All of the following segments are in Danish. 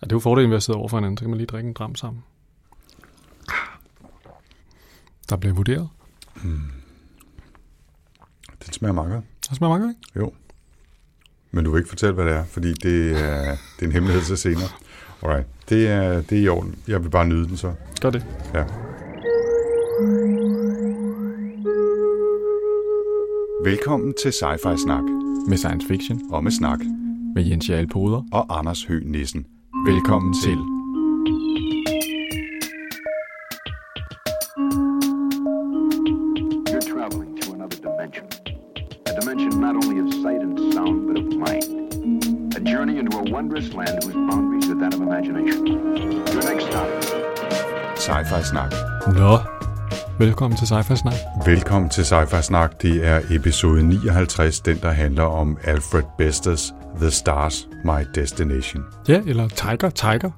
Ja, det er jo fordelen ved at sidde over for hinanden, så kan man lige drikke en dram sammen. Der bliver vurderet. Den smager godt. Det smager godt, ikke? Jo. Men du vil ikke fortælle, hvad det er, fordi det er, det er en hemmelighed til senere. Alright. Det er, det er i orden. Jeg vil bare nyde den så. Gør det. Ja. Velkommen til Sci-Fi Snak. Med science fiction. Og med snak. Med Jens Jarl Poder. Og Anders Høgh Nissen. Velkommen til. You're traveling to another dimension. A dimension not only of sight and sound, but of mind. A journey into a wondrous land whose boundaries are that of imagination. Your next stop, Sci-Fi Snak. Nå. Velkommen til Sci-Fi Snak. Velkommen til Sci-Fi Snak. Det er episode 59, den der handler om Alfred Besters The Stars, My Destination. Ja, eller Tiger, Tiger.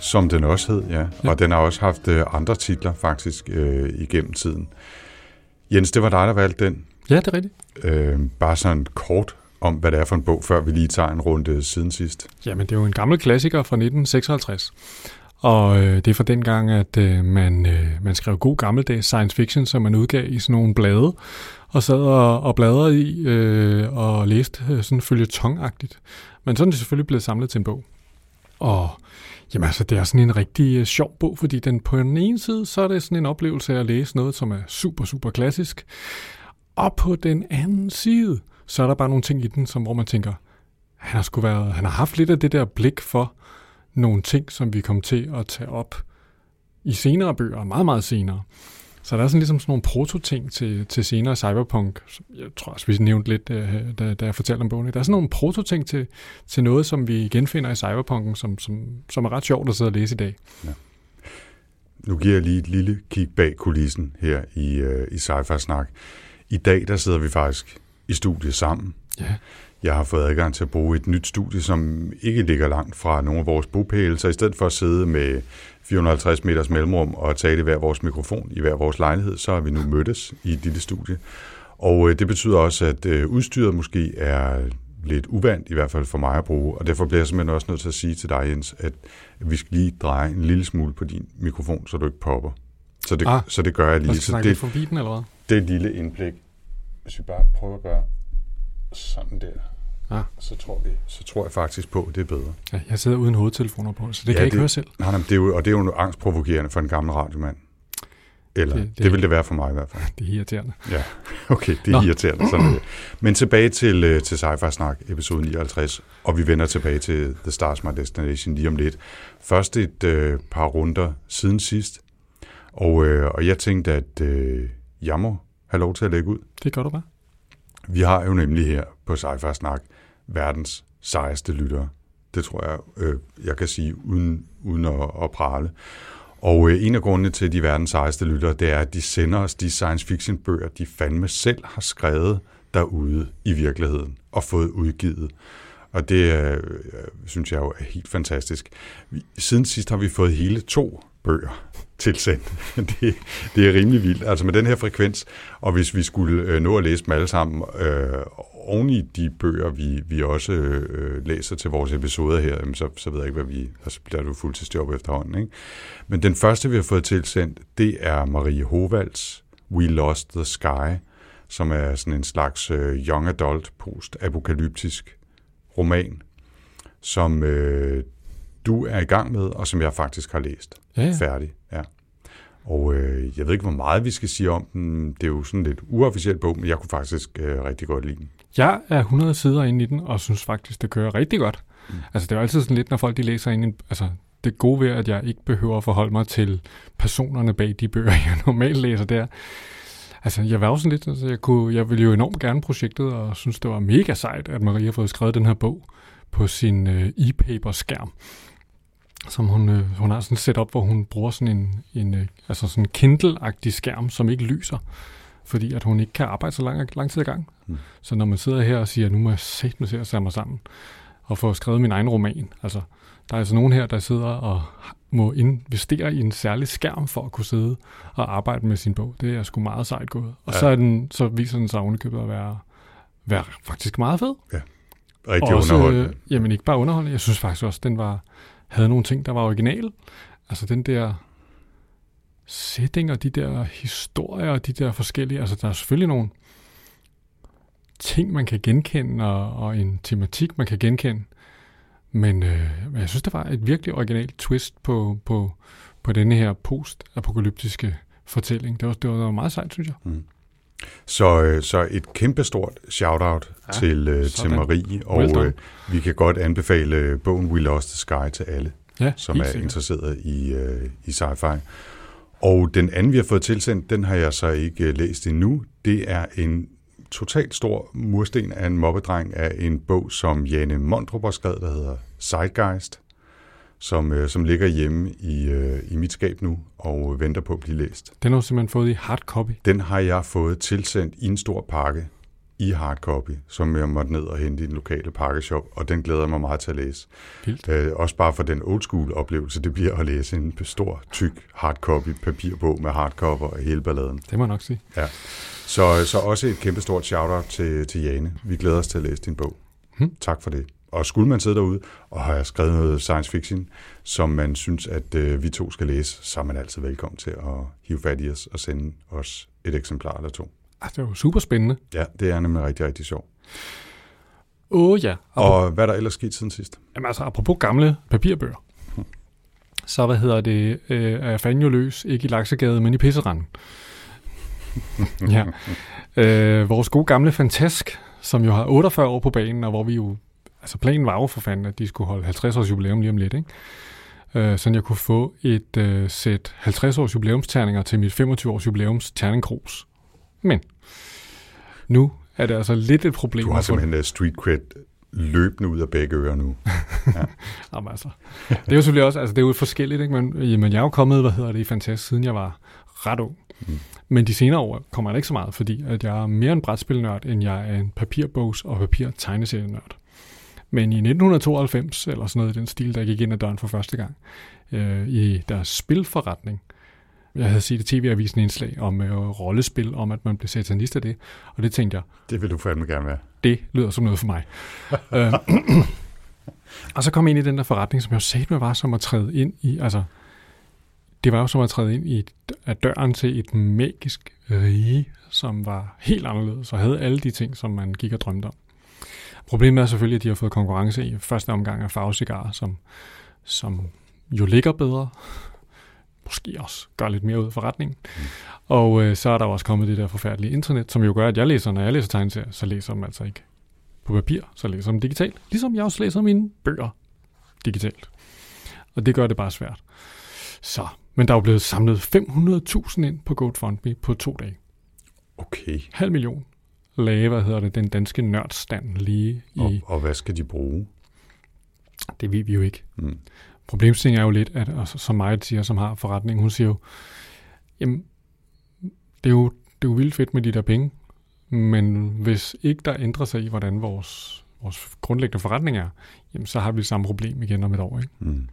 Som den også hed, ja. ja. Og den har også haft øh, andre titler faktisk øh, igennem tiden. Jens, det var dig, der valgte den. Ja, det er rigtigt. Øh, bare sådan kort om, hvad det er for en bog, før vi lige tager en runde siden sidst. Jamen, det er jo en gammel klassiker fra 1956. Og øh, det er fra den gang, at øh, man, øh, man skrev god gammeldags science fiction, som man udgav i sådan nogle blade, og sad og, og bladrede i øh, og læste øh, sådan følge tongagtigt. Men sådan er det selvfølgelig blevet samlet til en bog. Og jamen, altså, det er sådan en rigtig øh, sjov bog, fordi den på den ene side, så er det sådan en oplevelse af at læse noget, som er super, super klassisk. Og på den anden side, så er der bare nogle ting i den, som, hvor man tænker, han har, sgu været, han har haft lidt af det der blik for nogle ting, som vi kom til at tage op i senere bøger, meget, meget senere. Så der er sådan ligesom sådan nogle prototing til, til senere cyberpunk. Jeg tror også, vi nævnte lidt, øh, da, da jeg fortalte om bogen. Der er sådan nogle prototing til, til noget, som vi genfinder i cyberpunken, som, som, som er ret sjovt at sidde og læse i dag. Nu giver jeg lige et lille kig bag kulissen her i, øh, i Sci-Fi Snak. I dag, der sidder vi faktisk i studiet sammen. Ja. Jeg har fået adgang til at bruge et nyt studie, som ikke ligger langt fra nogle af vores bopæle, så i stedet for at sidde med 450 meters mellemrum og tale i hver vores mikrofon i hver vores lejlighed, så har vi nu mødtes i et lille studie. Og øh, det betyder også, at øh, udstyret måske er lidt uvandt, i hvert fald for mig at bruge, og derfor bliver jeg simpelthen også nødt til at sige til dig, Jens, at vi skal lige dreje en lille smule på din mikrofon, så du ikke popper. Så det, Ah, så det gør jeg lige. Så det, forbi den, eller hvad? det er et lille indblik. Hvis vi bare prøver at gøre sådan der, Ah. så, tror vi, så tror jeg faktisk på, at det er bedre. Ja, jeg sidder uden hovedtelefoner på, så det Ja, kan jeg ikke det- høre selv. Nej, nej, det er jo, og det er jo angstprovokerende for en gammel radiomand. Eller, Det- det, det- vil det være for mig i hvert fald. Det er irriterende. Ja, okay, det er Nå. Irriterende. Sådan det. Men tilbage til, øh, til Sci-Fi Snak, episode 59, og vi vender tilbage til The Stars My Destination lige om lidt. Først et øh, par runder siden sidst, og, øh, og jeg tænkte, at øh, jeg må have lov til at lægge ud. Det gør du bare. Vi har jo nemlig her på Sci-Fi Snak verdens sejeste lyttere. Det tror jeg, øh, jeg kan sige uden, uden at, at prale. Og øh, en af grundene til, at de er verdens sejeste lyttere, det er, at de sender os de science fiction bøger, de fandme selv har skrevet derude i virkeligheden og fået udgivet. Og det øh, øh synes jeg jo er helt fantastisk. Siden sidst har vi fået hele to bøger tilsendt. det, det er rimelig vildt. Altså med den her frekvens, og hvis vi skulle øh, nå at læse dem alle sammen, øh, oven i de bøger, vi, vi også øh, læser til vores episoder her, jamen, så, så ved jeg ikke, hvad vi... Altså bliver du fuldtidsjob efterhånden, ikke? Men den første, vi har fået tilsendt, det er Marie Hovalds We Lost the Sky, som er sådan en slags øh, young adult post-apokalyptisk roman, som øh, du er i gang med, og som jeg faktisk har læst Ja, ja. færdig. Ja. Og øh, jeg ved ikke, hvor meget vi skal sige om den. Det er jo sådan lidt uofficielt bog, men jeg kunne faktisk øh, rigtig godt lide den. Jeg er 100 sider inde i den, og synes faktisk, det kører rigtig godt. Mm. Altså, det er jo altid sådan lidt, når folk de læser ind i en, altså, det gode ved, at jeg ikke behøver at forholde mig til personerne bag de bøger, jeg normalt læser der. Altså, jeg var jo sådan lidt, altså, jeg, kunne, jeg ville jo enormt gerne projektet, og synes, det var mega sejt, at Maria har fået skrevet den her bog på sin øh, e-paper-skærm. Som hun, øh, hun har sådan et setup, hvor hun bruger sådan en, en øh, altså sådan Kindle-agtig skærm, som ikke lyser, fordi at hun ikke kan arbejde så lang, lang tid ad gang. Mm. Så når man sidder her og siger, nu må jeg sætte mig til at mig sammen og få skrevet min egen roman, altså der er altså nogen her, der sidder og må investere i en særlig skærm for at kunne sidde og arbejde med sin bog. Det er sgu meget sejt gået. Og Ja. så, er den, så viser den sig ovenikøbet at være, være faktisk meget fed. rigtig også, underholdende. Øh, jamen ikke bare underholdende, jeg synes faktisk også, den var, havde nogle ting, der var original. Altså den der setting og de der historier og de der forskellige, altså der er selvfølgelig nogle ting, man kan genkende og, og en tematik, man kan genkende. Men øh, jeg synes, det var et virkelig originalt twist på, på, på denne her post-apokalyptiske fortælling. Det var, det var meget sejt, synes jeg. Mm. Så, øh, så et kæmpestort shout-out ja, til, øh, til Marie, og Well øh, vi kan godt anbefale øh, bogen We Lost the Sky til alle, Ja, som er sikkert. interesseret i, øh, i sci-fi. Og den anden, vi har fået tilsendt, den har jeg så ikke læst endnu. Det er en totalt stor mursten af en mobbedreng af en bog, som Jane Mondrup har skrevet, der hedder Zeitgeist, som, øh, som ligger hjemme i, øh, i mit skab nu og venter på at blive læst. Den har du simpelthen fået i hardcopy. Den har jeg fået tilsendt i en stor pakke i hardcopy, som jeg måtte ned og hente i den lokale pakkeshop, og den glæder jeg mig meget til at læse. Vildt. Øh, også bare for den old school oplevelse, det bliver at læse en stor, tyk hardcopy papirbog med hardcover og hele balladen. Det må jeg nok sige. Ja. Så, så også et kæmpe stort shout-out til, til Jane. Vi glæder os til at læse din bog. Hmm. Tak for det. Og skulle man sidde derude og have skrevet noget science fiction, som man synes, at øh, vi to skal læse, så er man altid velkommen til at hive fat i os og sende os et eksemplar eller to. Ah, det var super spændende. Ja, det er nemlig rigtig, rigtig sjovt. Åh oh, ja. Og hvad er der ellers sket siden sidst? Jamen altså, apropos gamle papirbøger, så hvad hedder det, øh, er jeg jo løs, ikke i Laksegade, men i Pisseranden. ja. Øh, vores gode gamle Fantask, som jo har 48 år på banen, og hvor vi jo, altså planen var jo for fanden, at de skulle holde 50 års jubilæum lige om lidt, ikke? Øh, sådan jeg kunne få et øh, sæt 50 års jubilæumsterninger til mit 25 års jubilæums terningkrus. Men nu er det altså lidt et problem. Du har at få- simpelthen uh, street cred løbende ud af begge ører nu. Jamen altså, det er jo selvfølgelig også, altså det er jo forskelligt, ikke? Men, jamen, jeg er jo kommet, hvad hedder det, i Fantast, siden jeg var ret ung. Mm. Men de senere år kommer jeg ikke så meget, fordi at jeg er mere en brætspilnørd, end jeg er en papirbogs- og papir-tegneserienørd. Men i 1992, eller sådan noget i den stil, der gik ind ad døren for første gang, øh, i deres spilforretning, jeg havde set i tv-avisen indslag om øh, rollespil, om at man blev satanist af det, og det tænkte jeg, Det vil du fandme gerne være. det lyder som noget for mig. øh, og så kom jeg ind i den der forretning, som jeg jo sagde med var som at træde ind i, altså, det var jo som at træde ind i et, af døren til et magisk rige, som var helt anderledes, og havde alle de ting, som man gik og drømte om. Problemet er selvfølgelig, at de har fået konkurrence i første omgang af farvecigarer, som, som jo ligger bedre, måske også gør lidt mere ud af forretningen. Mm. Og øh, så er der også kommet det der forfærdelige internet, som jo gør, at jeg læser, når jeg læser tegneserier, så læser dem altså ikke på papir, så læser dem digitalt. Ligesom jeg også læser mine bøger digitalt. Og det gør det bare svært. Så, men der er jo blevet samlet 500.000 ind på GoFundMe på to dage. Okay. Halv million lagde, hvad hedder det, den danske nørdstand lige i, Og, og hvad skal de bruge? det ved vi jo ikke. Mm. Problemstillingen er jo lidt, at og som mig siger, som har forretning, hun siger jo, jamen, det er jo, det er jo vildt fedt med de der penge, men hvis ikke der ændrer sig i, hvordan vores, vores grundlæggende forretning er, jamen, så har vi det samme problem igen om et år. Ikke? Mm.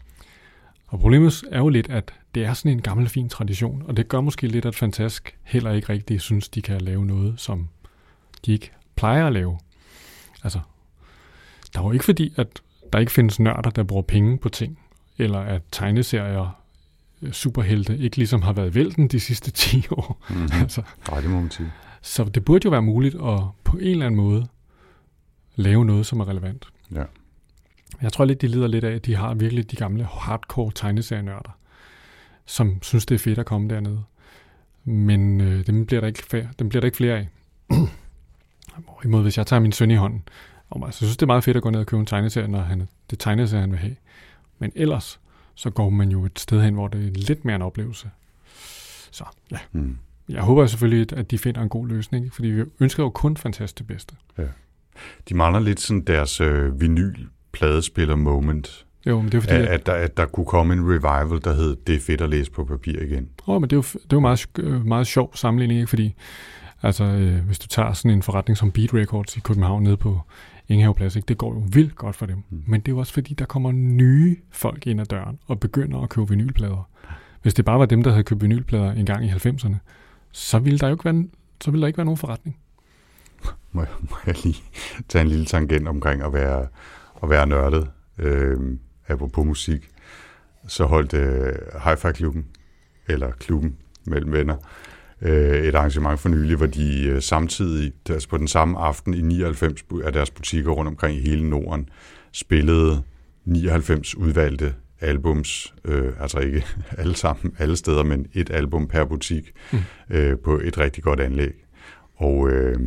Og problemet er jo lidt, at det er sådan en gammel, fin tradition, og det gør måske lidt, at Fantask heller ikke rigtig synes, de kan lave noget, som de ikke plejer at lave. Altså, der er jo ikke fordi, at der ikke findes nørder, der bruger penge på ting, eller at tegneserier, øh, superhelte, ikke ligesom har været vælten de sidste 10 år. Mm-hmm. altså, Nej, det må man sige. så det burde jo være muligt at på en eller anden måde lave noget, som er relevant. Ja. Jeg tror lidt, de lider lidt af, at de har virkelig de gamle hardcore tegneserienørder, som synes, det er fedt at komme dernede. Men øh, dem, bliver der ikke dem bliver der ikke flere af. Hvorimod, hvis jeg tager min søn i hånden, og jeg synes, det er meget fedt at gå ned og købe en tegneserie, når han, det tegneserie, han vil have. Men ellers, så går man jo et sted hen, hvor det er lidt mere en oplevelse. Så ja, Mm. jeg håber selvfølgelig, at de finder en god løsning, fordi vi ønsker jo kun fantastisk det bedste. De mangler lidt sådan deres øh, vinyl pladespiller moment. Jo, men det er fordi, At, at, at, der, at der kunne komme en revival, der hed Det er fedt at læse på papir igen. Åh, men det er jo, det er jo meget, øh, meget sjov sammenligning, ikke? fordi altså, øh, hvis du tager sådan en forretning som Beat Records i København nede på Ingehaveplads, ikke? det går jo vildt godt for dem. Mm. Men det er jo også fordi, der kommer nye folk ind ad døren og begynder at købe vinylplader. Hvis det bare var dem, der havde købt vinylplader en gang i 90'erne, så ville der jo ikke være, så ville der ikke være nogen forretning. må, må jeg lige tage en lille tangent omkring at være, at være nørdet. Øh, apropos musik, så holdt øh, Hi-Fi-klubben, eller klubben mellem venner, øh, et arrangement for nylig, hvor de øh, samtidig, altså på den samme aften i 99 af deres butikker rundt omkring i hele Norden, spillede 99 udvalgte albums, øh, altså ikke alle sammen, alle steder, men et album per butik mm. øh, på et rigtig godt anlæg. Og, øh,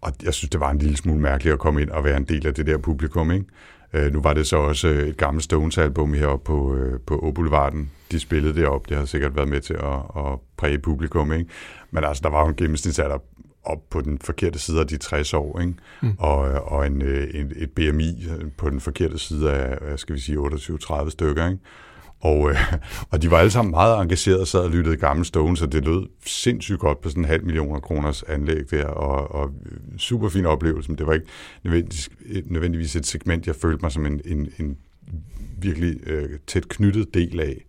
og jeg synes, det var en lille smule mærkeligt at komme ind og være en del af det der publikum, ikke? Øh, nu var det så også et gammelt Stones-album heroppe på, øh, på Oboulevarden. De spillede det op. Det har sikkert været med til at, at præge publikum, ikke? Men altså, der var jo en gennemsnitsalder op på den forkerte side af de 60 år, ikke? Mm. Og, og en, øh, en, et BMI på den forkerte side af, skal vi sige, 28-30 stykker, ikke? Og, øh, og de var alle sammen meget engagerede og sad og lyttede gamle Stones, så det lød sindssygt godt på sådan en halv million kroners anlæg der, og, og øh, super fin oplevelse, men det var ikke nødvendigvis, nødvendigvis et segment, jeg følte mig som en, en, en virkelig øh, tæt knyttet del af.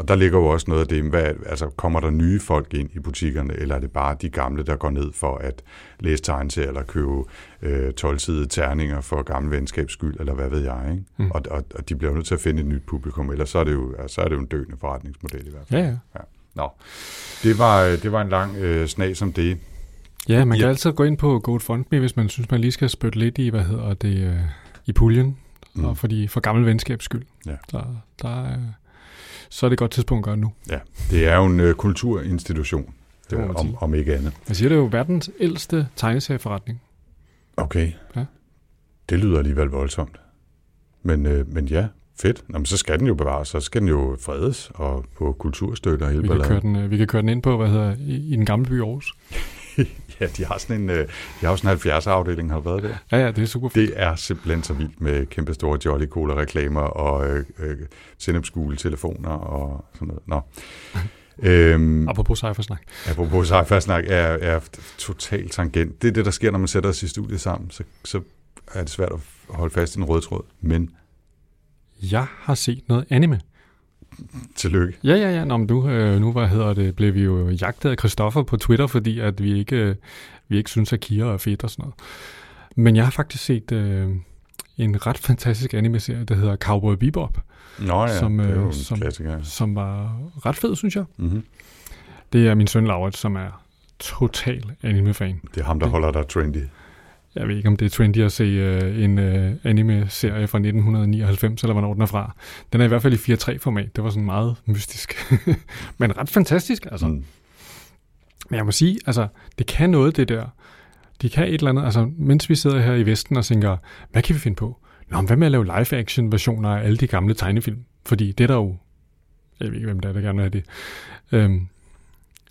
Og der ligger jo også noget af det, hvad, altså kommer der nye folk ind i butikkerne, eller er det bare de gamle, der går ned for at læse tegneserier, eller købe øh, 12-sidede terninger for gamle venskabs skyld, eller hvad ved jeg. Ikke? Mm. Og, og, og de bliver nødt til at finde et nyt publikum, ellers så er det jo, så er det jo en døende forretningsmodel i hvert fald. Ja, ja. ja. Nå, det var, det var en lang øh, snas som det. Ja, man kan ja. altid gå ind på GoFundMe, hvis man synes, man lige skal spytte lidt i, hvad hedder det, øh, i puljen, mm. og fordi, for gammel venskabs skyld. Ja. Der, der er, så er det et godt tidspunkt at gøre nu. Ja, det er jo en øh, kulturinstitution, det øh, om, om ikke andet. Jeg siger, det er jo verdens ældste tegneserieforretning. Okay. Ja. Det lyder alligevel voldsomt. Men, øh, men ja, fedt. Nå, men så skal den jo bevares, så skal den jo fredes og på kulturstøtte og hele vi kan, køre den, øh, vi kan køre den ind på, hvad hedder, i, i den gamle by Aarhus. ja, de har sådan en, øh, de har sådan en 70'er-afdeling, har været der. Ja, ja, det er super fedt. Det er simpelthen så vildt med kæmpe store Jolly Cola-reklamer og øh, øh, telefoner og sådan noget. Nå. Øhm, apropos sci-fi-snak. Apropos sci-fi-snak er, er totalt tangent. Det er det, der sker, når man sætter os i studiet sammen. Så, så er det svært at holde fast i en rød tråd. Men... Jeg har set noget anime. Tillykke. Ja, ja, ja. Nå, men nu, øh, nu hvad hedder det, blev vi jo jagtet af Christoffer på Twitter, fordi at vi ikke, øh, vi ikke synes, at Kira er fedt og sådan noget. Men jeg har faktisk set øh, en ret fantastisk anime-serie, der hedder Cowboy Bebop. Nå ja, som, er øh, en som, klassiker. Som var ret fed, synes jeg. Mm-hmm. Det er min søn Laurits, som er total anime-fan. Det er ham, der det, holder dig trendy. Jeg ved ikke, om det er trendy at se uh, en uh, anime-serie fra 1999, eller hvornår den er fra. Den er i hvert fald i 4.3-format. Det var sådan meget mystisk. Men ret fantastisk, altså. Mm. Men jeg må sige, altså, det kan noget, det der. De kan et eller andet, altså, mens vi sidder her i Vesten og tænker, hvad kan vi finde på? Nå, hvad med at lave live-action versioner af alle de gamle tegnefilm? Fordi det er der jo... Jeg ved ikke, hvem der er, der gerne vil have det. Øhm,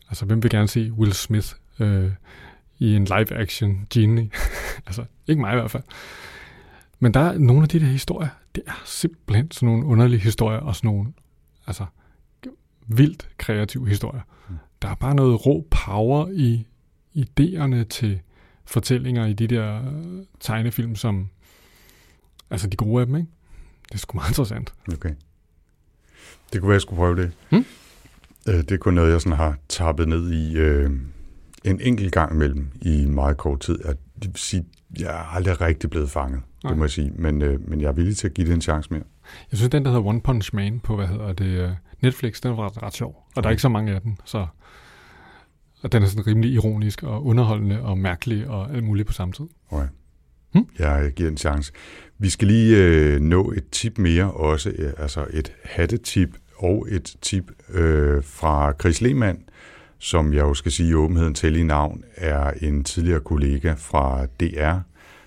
altså, hvem vil gerne se Will Smith øh, i en live-action genie? altså, ikke mig i hvert fald. Men der er nogle af de der historier, det er simpelthen sådan nogle underlige historier, og sådan nogle, altså, vildt kreative historier. Mm. Der er bare noget rå power i idéerne til fortællinger i de der tegnefilm, som Altså de gode af dem, ikke? Det er sgu meget interessant. Okay. Det kunne være, jeg skulle prøve det. Hmm? Øh, det er kun noget, jeg sådan har tappet ned i øh, en enkelt gang imellem i meget kort tid. Jeg, vil sige, jeg er aldrig rigtig blevet fanget, okay. det må jeg sige. Men, øh, men jeg er villig til at give det en chance mere. Jeg synes, den der hedder One Punch Man på, hvad hedder det, uh, Netflix, den var ret, ret sjov. Og okay. der er ikke så mange af dem, så... Og den er sådan rimelig ironisk og underholdende og mærkelig og alt muligt på samme tid. Okay. Hmm? Jeg giver en chance. Vi skal lige øh, nå et tip mere også, øh, altså et hattetip og et tip øh, fra Chris Lehmann, som jeg jo skal sige i åbenheden til i navn, er en tidligere kollega fra DR,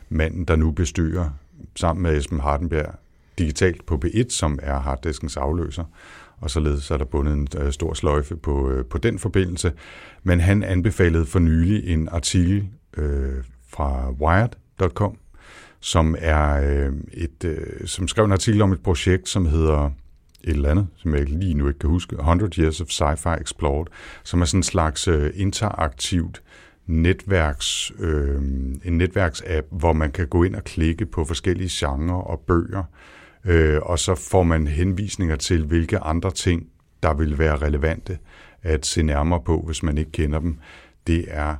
manden, der nu bestyrer sammen med Esben Hardenberg digitalt på P1, som er harddiskens afløser, og således er der bundet en øh, stor sløjfe på, øh, på den forbindelse. Men han anbefalede for nylig en artikel øh, fra Wired.com, som er øh, et, øh, som skrev en artikel om et projekt, som hedder et eller andet, som jeg lige nu ikke kan huske, 100 Years of Sci-Fi Explored, som er sådan en slags øh, interaktivt netværks, øh, en netværksapp, hvor man kan gå ind og klikke på forskellige genrer og bøger, øh, og så får man henvisninger til, hvilke andre ting, der vil være relevante at se nærmere på, hvis man ikke kender dem. Det er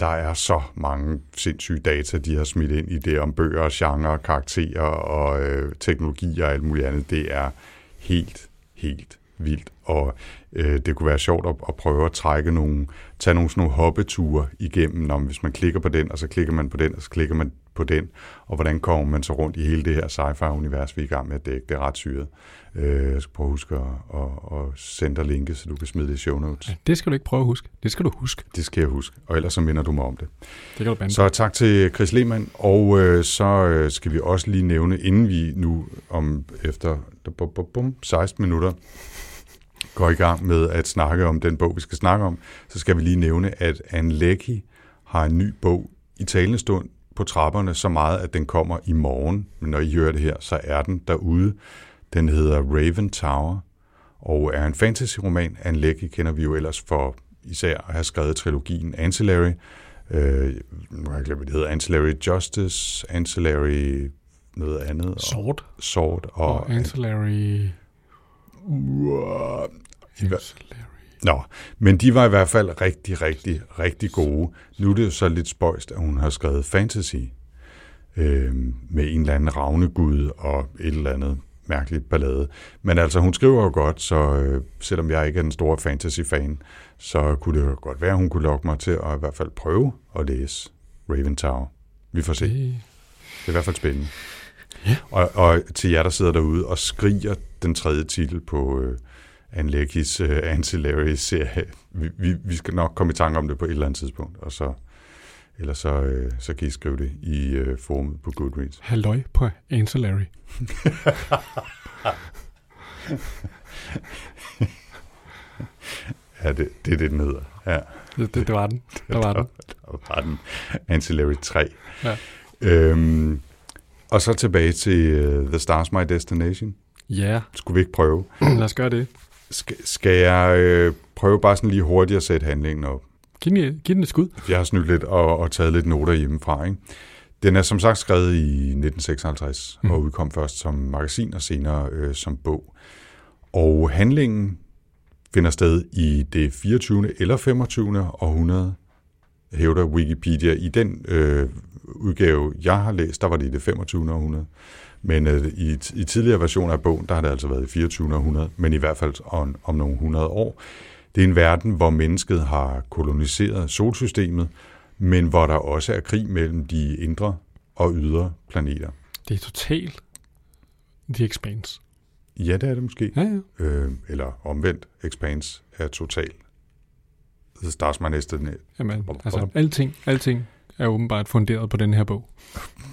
der er så mange sindssyge data, de har smidt ind i det om bøger, genre, karakterer og øh, teknologi og alt muligt andet. Det er helt, helt vildt. Og øh, det kunne være sjovt at, at prøve at trække nogle, tage nogle sådan nogle hoppeture igennem, når hvis man klikker på den, og så klikker man på den, og så klikker man på den, og hvordan kommer man så rundt i hele det her sci-fi-univers, vi er i gang med at dække. Det er ret syret. Øh, jeg skal prøve at huske at, at, at sende dig linket, så du kan smide det i show notes. Ja, det skal du ikke prøve at huske. Det skal du huske. Det skal jeg huske, og ellers så minder du mig om det. Det kan du bande. Så tak til Chris Lehmann, og øh, så øh, skal vi også lige nævne, inden vi nu om efter bum, bum, bum, 16 minutter går i gang med at snakke om den bog, vi skal snakke om, så skal vi lige nævne, at Anne Leckie har en ny bog i talende stund på trapperne så meget, at den kommer i morgen. Men når I hører det her, så er den derude. Den hedder Raven Tower, og er en fantasy-roman. Anne Leckie kender vi jo ellers for især at have skrevet trilogien Ancillary. Øh, nu har jeg glemt, det hedder. Ancillary Justice, Ancillary noget andet. Sword. Og, Sword. Og, og Ancillary... Uh, Nå, men de var i hvert fald rigtig, rigtig, rigtig gode. Nu er det jo så lidt spøjst, at hun har skrevet fantasy øh, med en eller anden ravnegud og et eller andet mærkeligt ballade. Men altså, hun skriver jo godt, så øh, selvom jeg ikke er den store fantasy-fan, så kunne det jo godt være, at hun kunne lokke mig til at i hvert fald prøve at læse Raven Tower. Vi får se. Det er i hvert fald spændende. Ja. Og, og til jer, der sidder derude og skriger den tredje titel på øh, Anleggis uh, Ancillary-serie. Vi, vi, vi skal nok komme i tanke om det på et eller andet tidspunkt, og så, ellers så, uh, så kan I skrive det i uh, forumet på Goodreads. Halløj på Ancillary. ja, det, det er det, den hedder. Ja. Det, det, det var den. Der var den. Der var den. Ancillary 3. Ja. Øhm, og så tilbage til uh, The Stars My Destination. Ja. Skulle vi ikke prøve? Lad os gøre det. Skal, skal jeg øh, prøve bare sådan lige hurtigt at sætte handlingen op? Giv den, giv den et skud. Jeg har snydt lidt og, og taget lidt noter hjemmefra. Ikke? Den er som sagt skrevet i 1956 mm. og udkom først som magasin og senere øh, som bog. Og handlingen finder sted i det 24. eller 25. århundrede, hævder Wikipedia. I den øh, udgave, jeg har læst, der var det i det 25. århundrede. Men øh, i, i tidligere versioner af bogen, der har det altså været i 24. århundrede, men i hvert fald om, om nogle hundrede år. Det er en verden, hvor mennesket har koloniseret solsystemet, men hvor der også er krig mellem de indre og ydre planeter. Det er totalt The Expanse. Ja, det er det måske. Ja, ja. Øh, eller omvendt, Expanse er total. The Stars My Nested. Jamen, altså, alting, alting er åbenbart funderet på den her bog.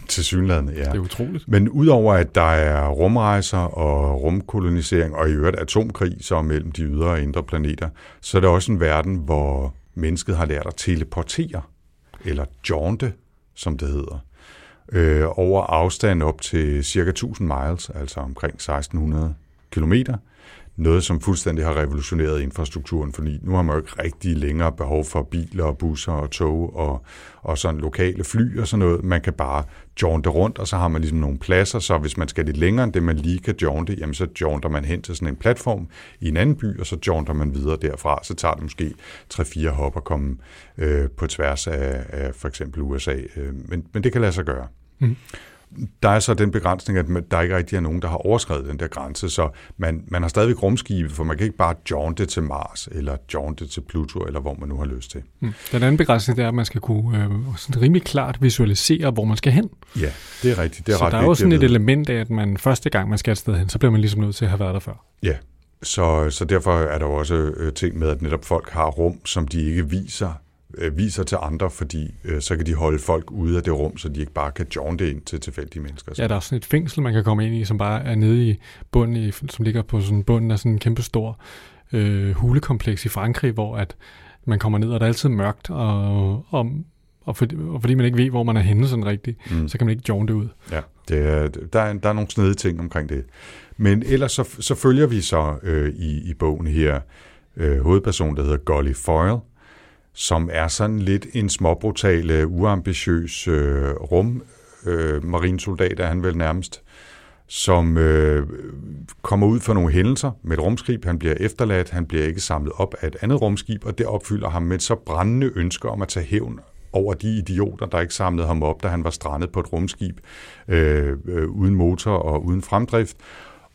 Til ja. Det er utroligt. Men udover at der er rumrejser og rumkolonisering, og i øvrigt atomkrig så mellem de ydre og indre planeter, så er det også en verden, hvor mennesket har lært at teleportere, eller jaunte, som det hedder, øh, over afstand op til cirka 1000 miles, altså omkring 1600 kilometer, noget, som fuldstændig har revolutioneret infrastrukturen, fordi nu har man jo ikke rigtig længere behov for biler og busser og tog og, og sådan lokale fly og sådan noget. Man kan bare jaunte rundt, og så har man ligesom nogle pladser, så hvis man skal lidt længere end det, man lige kan jaunte, jamen så jaunter man hen til sådan en platform i en anden by, og så jaunter man videre derfra. Så tager det måske 3-4 hop at komme øh, på tværs af, af for eksempel USA, øh, men, men det kan lade sig gøre. Mm. Der er så den begrænsning, at der ikke rigtig er nogen, der har overskrevet den der grænse, så man, man har stadigvæk rumskibe, for man kan ikke bare jaunte til Mars, eller jaunte til Pluto, eller hvor man nu har lyst til. Mm. Den anden begrænsning det er, at man skal kunne øh, sådan rimelig klart visualisere, hvor man skal hen. Ja, det er rigtigt. Det er så ret der er jo sådan et element af, at man første gang, man skal et sted hen, så bliver man ligesom nødt til at have været der før. Ja, så, så derfor er der også øh, ting med, at netop folk har rum, som de ikke viser øh, viser til andre, fordi øh, så kan de holde folk ude af det rum, så de ikke bare kan jaunte ind til tilfældige mennesker. Ja, der er sådan et fængsel, man kan komme ind i, som bare er nede i bunden, i, som ligger på sådan bunden af sådan en kæmpe stor øh, hulekompleks i Frankrig, hvor at man kommer ned, og der er altid mørkt, og, og, og, fordi, og fordi man ikke ved, hvor man er henne sådan rigtigt, mm. så kan man ikke jaunte ud. Ja, det er, der, er, der er nogle snede ting omkring det. Men ellers så, så følger vi så øh, i, i bogen her øh, hovedperson, der hedder Golly Foyle, som er sådan lidt en småbrutal, uambitiøs øh, rum øh, marinsoldat, er han vel nærmest, som øh, kommer ud for nogle hændelser med et rumskib. Han bliver efterladt, han bliver ikke samlet op af et andet rumskib, og det opfylder ham med et så brændende ønske om at tage hævn over de idioter, der ikke samlede ham op, da han var strandet på et rumskib øh, øh, uden motor og uden fremdrift.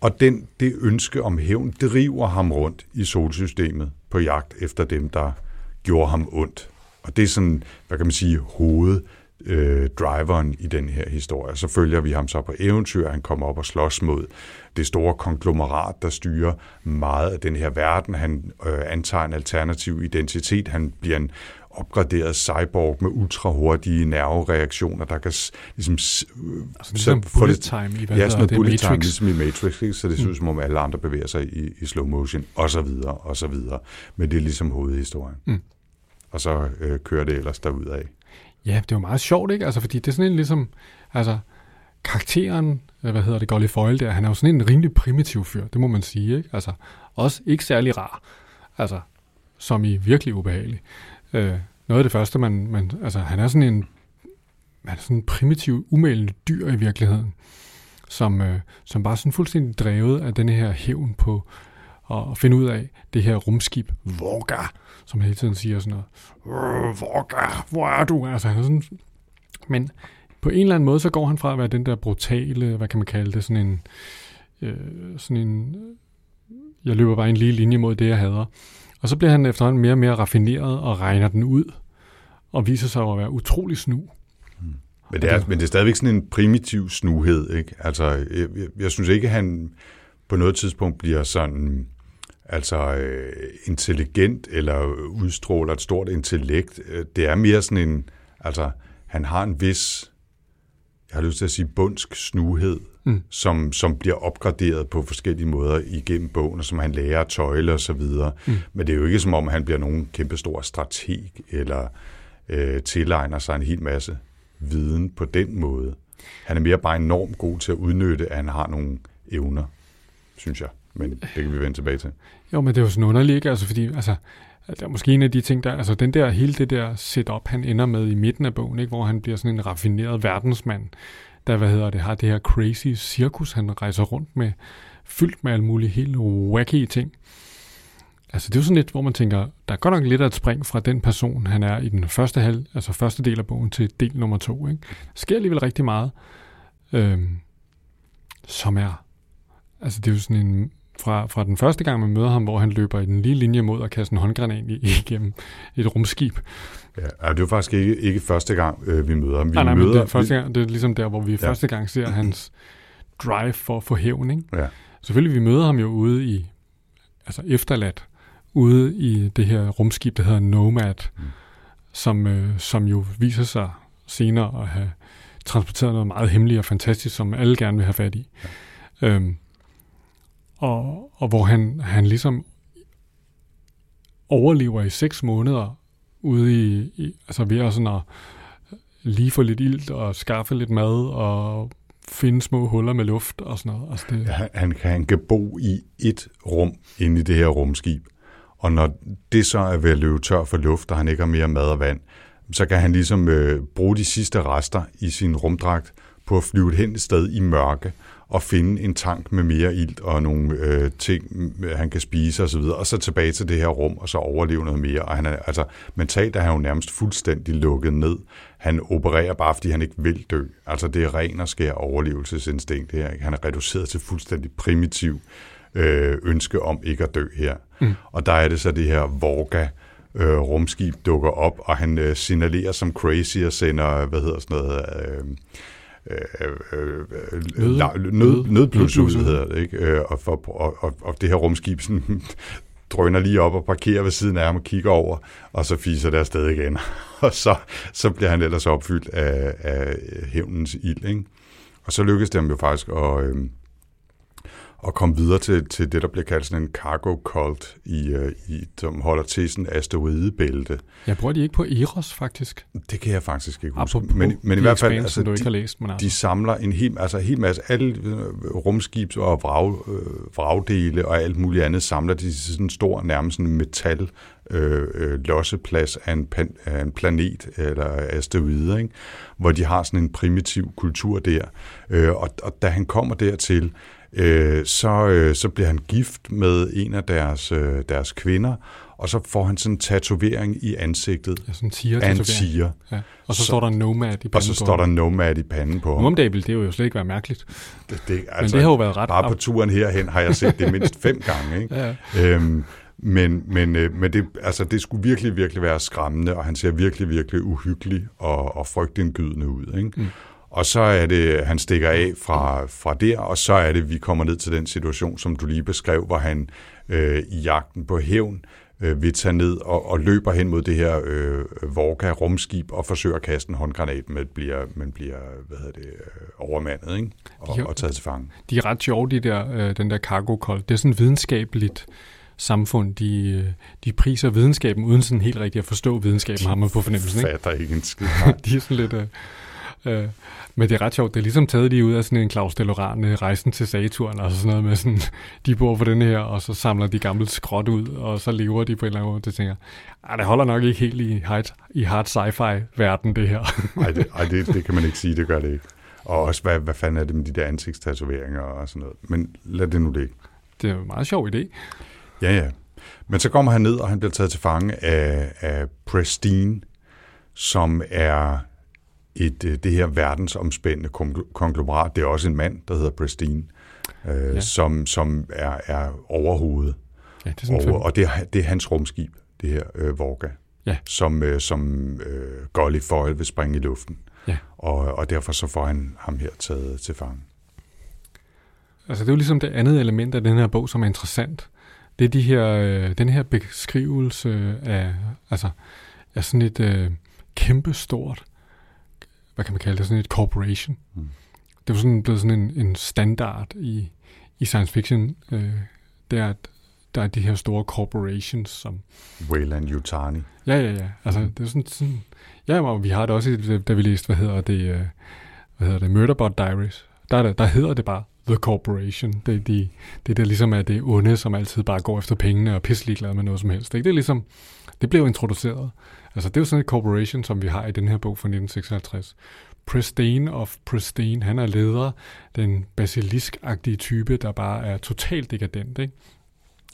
Og den, det ønske om hævn driver ham rundt i solsystemet på jagt efter dem, der gjorde ham ondt. Og det er sådan, hvad kan man sige, hoved øh, driveren i den her historie. Så følger vi ham så på eventyr, han kommer op og slås mod det store konglomerat, der styrer meget af den her verden. Han øh, antager en alternativ identitet, han bliver en opgraderet cyborg med ultrahurtige nervereaktioner, der kan ligesom... Altså ligesom bullet time i, hvad ja, sådan det, bullet Matrix. time, ligesom i Matrix, ikke? så det synes som om alle andre bevæger sig i, i slow motion, og så videre, og så videre. Men det er ligesom hovedhistorien. Mm. Og så øh, kører det ellers derudad. Ja, det var meget sjovt, ikke? Altså, fordi det er sådan en ligesom, altså, karakteren, øh, hvad hedder det, Golly Foyle der, han er jo sådan en rimelig primitiv fyr, det må man sige, ikke? Altså, også ikke særlig rar, altså, som i virkelig ubehagelig. Øh, noget af det første, man, man, altså, han er sådan en, han er sådan en primitiv, umælende dyr i virkeligheden, som, øh, som bare sådan fuldstændig drevet af den her hævn på, at finde ud af det her rumskib, Vorga, som hele tiden siger sådan noget, Vorga, hvor er du? Altså, han er sådan, men på en eller anden måde, så går han fra at være den der brutale, hvad kan man kalde det, sådan en, øh, sådan en, jeg løber bare en lige linje mod det, jeg hader. Og så bliver han efterhånden mere og mere raffineret og regner den ud, og viser sig at være utrolig snu. Men det, er, men det er stadigvæk sådan en primitiv snuhed, ikke? Altså, jeg, jeg, jeg synes ikke, han på noget tidspunkt bliver sådan altså øh, intelligent eller udstråler et stort intellekt. Det er mere sådan en, altså han har en vis, jeg har lyst til at sige bundsk snuhed, mm. som, som bliver opgraderet på forskellige måder igennem bogen, og som han lærer at tøjle og så videre. Mm. Men det er jo ikke som om, han bliver nogen kæmpestor strateg, eller øh, tilegner sig en hel masse viden på den måde. Han er mere bare enormt god til at udnytte, at han har nogle evner, synes jeg. Men det kan vi vende tilbage til. Jo, men det er jo sådan underligt, ikke? Altså, fordi, altså, det er måske en af de ting, der, altså den der, hele det der setup, han ender med i midten af bogen, ikke? hvor han bliver sådan en raffineret verdensmand, der, hvad hedder det, har det her crazy cirkus, han rejser rundt med, fyldt med alle mulige helt wacky ting. Altså det er jo sådan lidt, hvor man tænker, der er godt nok lidt at et spring fra den person, han er i den første, halv, altså første del af bogen til del nummer to. Ikke? Der sker alligevel rigtig meget, øhm, som er, altså det er jo sådan en, fra, fra den første gang, man møder ham, hvor han løber i den lige linje mod at kaste en håndgranat igennem et rumskib. Ja, det er jo faktisk ikke, ikke første gang, øh, vi møder ham. Vi nej, nej, møder, det er, første gang, det er ligesom der, hvor vi Ja. første gang ser hans drive for at få hævn. Ikke? Ja. Selvfølgelig, vi møder ham jo ude i, altså efterladt, ude i det her rumskib, der hedder Nomad, mm. som, øh, som jo viser sig senere at have transporteret noget meget hemmeligt og fantastisk, som alle gerne vil have fat i. Ja. Øhm, og, og hvor han, han ligesom overlever i seks måneder ude i, i altså ved at sådan at lige få lidt ilt og skaffe lidt mad og finde små huller med luft og sådan noget. Altså det, Han, han, kan, han kan bo i et rum inde i det her rumskib. Og når det så er ved at løbe tør for luft, og han ikke har mere mad og vand, så kan han ligesom øh, bruge de sidste rester i sin rumdragt på at flyve hen et sted i mørke og finde en tank med mere ilt og nogle øh, ting, øh, han kan spise osv., og, og så tilbage til det her rum, og så overleve noget mere. Og han er, altså, mentalt er han jo nærmest fuldstændig lukket ned. Han opererer bare, fordi han ikke vil dø. Altså, det er ren og skær overlevelsesinstinkt her. Ikke? Han er reduceret til fuldstændig primitiv øh, ønske om ikke at dø her. Mm. Og der er det så det her Vorga, øh, rumskib dukker op, og han øh, signalerer som crazy og sender, hvad hedder sådan noget, øh, øh, øh, Nød- la- nød, nød- nødblus ud, nødblus ud. hedder det, ikke? Øh, og, for, og, og, og det her rumskib sådan, drøner lige op og parkerer ved siden af ham og kigger over, og så fiser det afsted igen. og så, så bliver han ellers opfyldt af, af hævnens ild, ikke? Og så lykkes det ham jo faktisk at, øh, at komme videre til, til det, der bliver kaldt sådan en cargo cult, i, øh, i, som holder til sådan en asteroidebælte. jeg bruger de ikke på Eros, faktisk. Det kan jeg faktisk ikke huske. Apropos Men, men i hvert fald, altså, du ikke har de, læst, men altså. de samler en hel, altså en hel masse, alle øh, rumskibs og vrag, øh, vragdele og alt muligt andet, samler de til sådan en stor, nærmest sådan en metal øh, øh, losseplads af en, pan, af en planet eller asteroide, ikke? hvor de har sådan en primitiv kultur der. Øh, og, og da han kommer dertil, øh, så, øh, så bliver han gift med en af deres, øh, deres kvinder, og så får han sådan en tatovering i ansigtet Ja, sådan en tiger af en tiger. Ja. Og så, Så- står der Nomad i panden Og så står der Nomad i panden på Nu ham. om dagen ville det jo slet ikke være mærkeligt. Det, det, det har jo været ret Bare på turen herhen har jeg set det mindst fem gange. Ikke? Ja. Øhm, men men, øh, men det, altså, det skulle virkelig, virkelig være skræmmende, og han ser virkelig, virkelig uhyggelig og, og frygtindgydende ud. Ikke? Mm. Og så er det, han stikker af fra, fra der, og så er det, vi kommer ned til den situation, som du lige beskrev, hvor han øh, i jagten på hævn øh, vil tage ned og, og løber hen mod det her øh, Vorka rumskib og forsøger at kaste en håndgranat, men bliver, men bliver hvad hedder det, øh, overmandet ikke? Og, Jo. og taget til fange. De er ret sjove, de der, øh, den der cargo call. Det er sådan videnskabeligt samfund. De, øh, de priser videnskaben, uden sådan helt rigtigt at forstå videnskaben, har man på fornemmelsen. Ikke? Fatter ikke en skid. de er sådan lidt... Øh, øh, men det er ret sjovt. Det er ligesom taget lige ud af sådan en Claus Delorant øh, rejsen til Saturn, altså sådan noget med sådan, de bor på den her, og så samler de gammelt skrot ud, og så lever de på en eller anden måde. Det tænker jeg, "Ej, det holder nok ikke helt i hard, i hard sci-fi-verden, det her. Nej, det, ej, det, det kan man ikke sige, det gør det ikke. Og også, hvad, hvad fanden er det med de der ansigtstatoveringer og sådan noget. Men lad det nu ligge. Det er en meget sjov idé. Ja, ja. Men så kommer han ned, og han bliver taget til fange af, af Pristine, som er et, øh, det her verdensomspændende kon- konglomerat. Det er også en mand, der hedder Pristine, øh, Ja. som, som er, er overhovedet. Ja, det er sådan Og, og det, er, det er hans rumskib, det her øh, Vorga, Ja. som, øh, som øh, Golly Foyle vil springe i luften. Ja. Og, og derfor så får han ham her taget til fange. Altså det er jo ligesom det andet element af den her bog, som er interessant. Det er de her, øh, den her beskrivelse af, altså, af sådan et øh, kæmpestort, hvad kan man kalde det, sådan et corporation. Mm. Det er jo sådan blevet sådan en, en standard i, i science fiction. Øh, det er, at der er de her store corporations, som Wayland Yutani. Ja, ja, ja. Altså, det er sådan, sådan ja, og vi har det også, da vi læste, hvad hedder det, øh, hvad hedder det, Murderbot Diaries. Der, er det, der hedder det bare The Corporation. Det de, det, der ligesom er det onde, som altid bare går efter pengene og pisselig glad med noget som helst. Ikke? Det er ligesom, det blev introduceret. Altså, det er jo sådan et corporation, som vi har i den her bog fra 1956. Pristine of Pristine, han er leder, den basiliskagtige type, der bare er totalt dekadent. Ikke?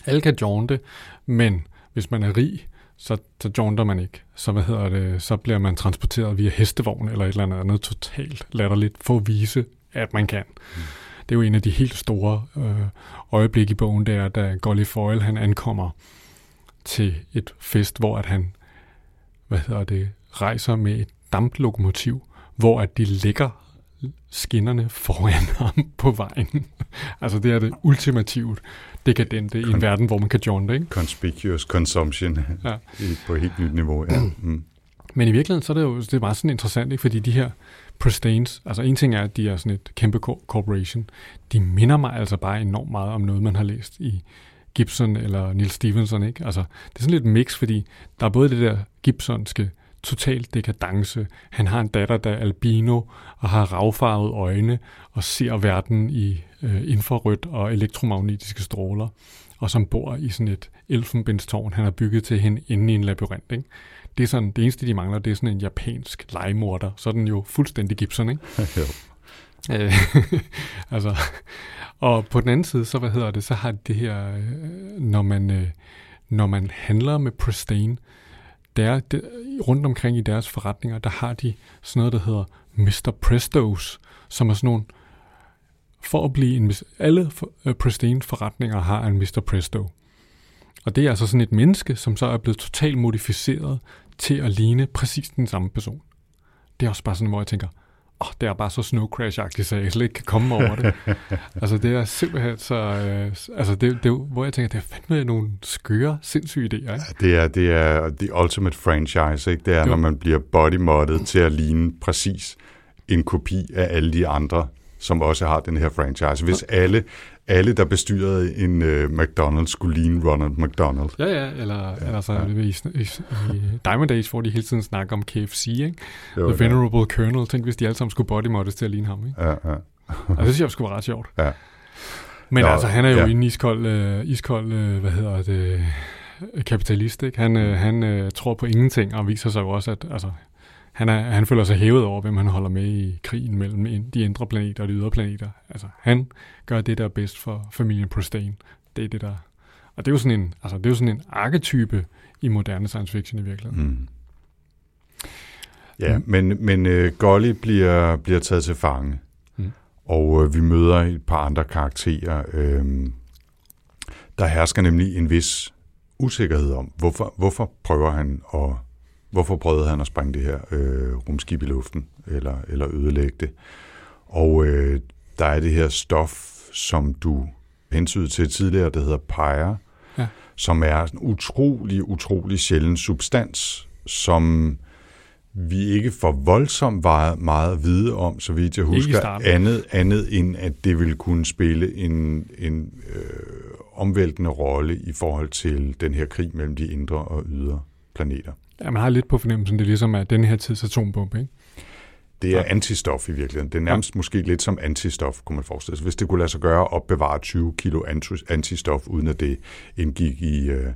Alle kan jaunte, men hvis man er rig, så, så jaunter man ikke. Så, hvad hedder det, så bliver man transporteret via hestevogn eller et eller andet andet totalt latterligt for at vise, at man kan. Mm. Det er jo en af de helt store øh, øjeblikke i bogen, der da Golly Foyle han ankommer til et fest, hvor at han hvad hedder det, rejser med et damplokomotiv, hvor at de lægger skinnerne foran ham på vejen. altså det er det ultimativt dekadente i en verden, hvor man kan jaunte, ikke? Conspicuous consumption Ja. på et helt nyt niveau. Ja. Mm. Men i virkeligheden, så er det jo det er meget sådan interessant, ikke? fordi de her Pristines, altså en ting er, at de er sådan et kæmpe corporation, de minder mig altså bare enormt meget om noget, man har læst i Gibson eller Neil Stevenson, ikke? Altså, det er sådan lidt mix, fordi der er både det der Gibsonske total dekadence. Han har en datter, der er albino og har ravfarvede øjne og ser verden i øh, infrarødt og elektromagnetiske stråler, og som bor i sådan et elfenbenstårn, han har bygget til hende inde i en labyrint. Ikke? Det er sådan, det eneste, de mangler, det er sådan en japansk legemorder. Så er den jo fuldstændig Gibson, ikke? jo. Øh, altså, og på den anden side, så hvad hedder det, så har det her, øh, når man, øh, når man handler med Pristine, der, der, rundt omkring i deres forretninger, der har de sådan noget, der hedder Mr. Prestos, som er sådan nogle, for at blive en, alle øh, Pristine forretninger har en Mr. Presto. Og det er altså sådan et menneske, som så er blevet totalt modificeret til at ligne præcis den samme person. Det er også bare sådan, hvor jeg tænker, åh, oh, det er bare så Snow Crash-agtigt, så jeg slet ikke kan komme over det. altså, det er simpelthen så... Øh, altså, det, det, hvor jeg tænker, det er fandme nogle skøre, sindssyge idéer, ikke? Det er, det er the ultimate franchise, ikke? Det er, Jo. når man bliver bodymoddet til at ligne præcis en kopi af alle de andre, som også har den her franchise. Hvis alle, alle der bestyrede en uh, McDonald's, skulle ligne Ronald McDonald. Ja, ja, eller, ja, eller så ja. I, i, i Diamond Age, hvor de hele tiden snakker om KFC, ikke? Jo, The ja. Venerable Colonel. Tænk, hvis de alle sammen skulle bodymoddes til at ligne ham, ikke? Ja, ja. Altså, det synes jeg skulle være ret sjovt. Ja. Men Nå, altså, han er jo ja. en iskold, øh, iskold øh, hvad hedder det, øh, kapitalist, ikke? Han, øh, han øh, tror på ingenting, og viser sig jo også, at altså, han, er, han føler sig hævet over, hvem han holder med i krigen mellem de indre planeter og de ydre planeter. Altså, han gør det, der er bedst for familien Pristine. Det er det, der... Og det er jo sådan en, altså, det er jo sådan en arketype i moderne science fiction i virkeligheden. Mm. Ja, mm. men, men uh, Golly bliver, bliver taget til fange, mm. og uh, vi møder et par andre karakterer. Uh, der hersker nemlig en vis usikkerhed om, hvorfor, hvorfor prøver han at hvorfor prøvede han at sprænge det her øh, rumskib i luften, eller, eller ødelægge det. Og øh, der er det her stof, som du hentydede til tidligere, der hedder pyre, ja. som er en utrolig, utrolig sjælden substans, som vi ikke får voldsomt meget, meget at vide om, så vidt jeg husker, andet, andet end at det vil kunne spille en, en øh, omvæltende rolle i forhold til den her krig mellem de indre og ydre planeter. Ja, man har lidt på fornemmelsen, det er ligesom at den her tids atombombe, ikke? Det er ja. antistof i virkeligheden. Det er nærmest ja. måske lidt som antistof, kunne man forestille sig. Hvis det kunne lade sig gøre at opbevare 20 kilo antistof, uden at det indgik i, øh,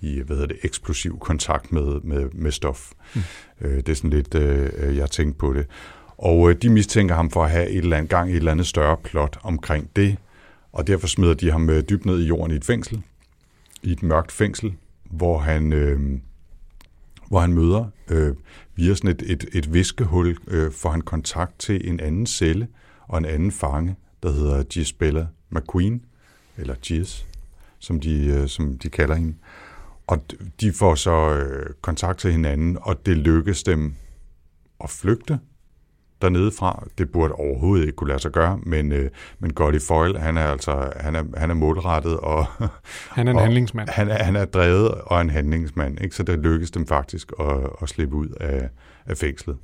i hvad hedder det, eksplosiv kontakt med, med, med stof. Mm. Øh, det er sådan lidt, øh, jeg tænkte på det. Og øh, de mistænker ham for at have et eller andet gang i et eller andet større plot omkring det, og derfor smider de ham øh, dybt ned i jorden i et fængsel, i et mørkt fængsel, hvor han... Øh, hvor han møder øh, via sådan et, et, et viskehul, øh, får han kontakt til en anden celle og en anden fange, der hedder Gisbella McQueen, eller Gis, som de, øh, som de kalder hende. Og de får så øh, kontakt til hinanden, og det lykkes dem at flygte dernede fra. Det burde overhovedet ikke kunne lade sig gøre, men, øh, men Gotti Foyle, han er altså han er, han er målrettet, og han er en og handlingsmand. Han er, han er drevet og en handlingsmand, ikke? så det lykkes dem faktisk at, at slippe ud af, af fængslet.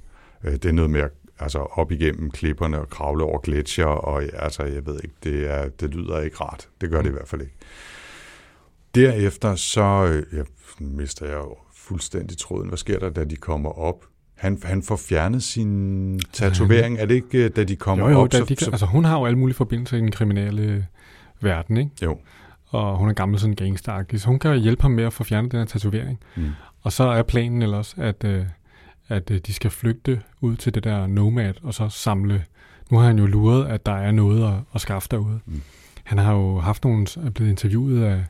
Øh, det er noget med at altså op igennem klipperne og kravle over gletsjer, og altså, jeg ved ikke, det, er, det lyder ikke rart. Det gør det i hvert fald ikke. Derefter så øh, jeg mister jeg jo fuldstændig tråden. Hvad sker der, da de kommer op? Han, han får fjernet sin tatovering. Er det ikke, øh, da de kommer jo, jo, op? Da de, så, altså, hun har jo alle mulige forbindelser i den kriminelle verden, ikke? Jo. Og hun er gammel sådan gangster så hun kan hjælpe ham med at få fjernet den her tatovering. Mm. Og så er planen ellers, at, øh, at øh, de skal flygte ud til det der Nomad, og så samle... Nu har han jo luret, at der er noget at, at skaffe derude. Mm. Han har jo haft nogle... er blevet interviewet af...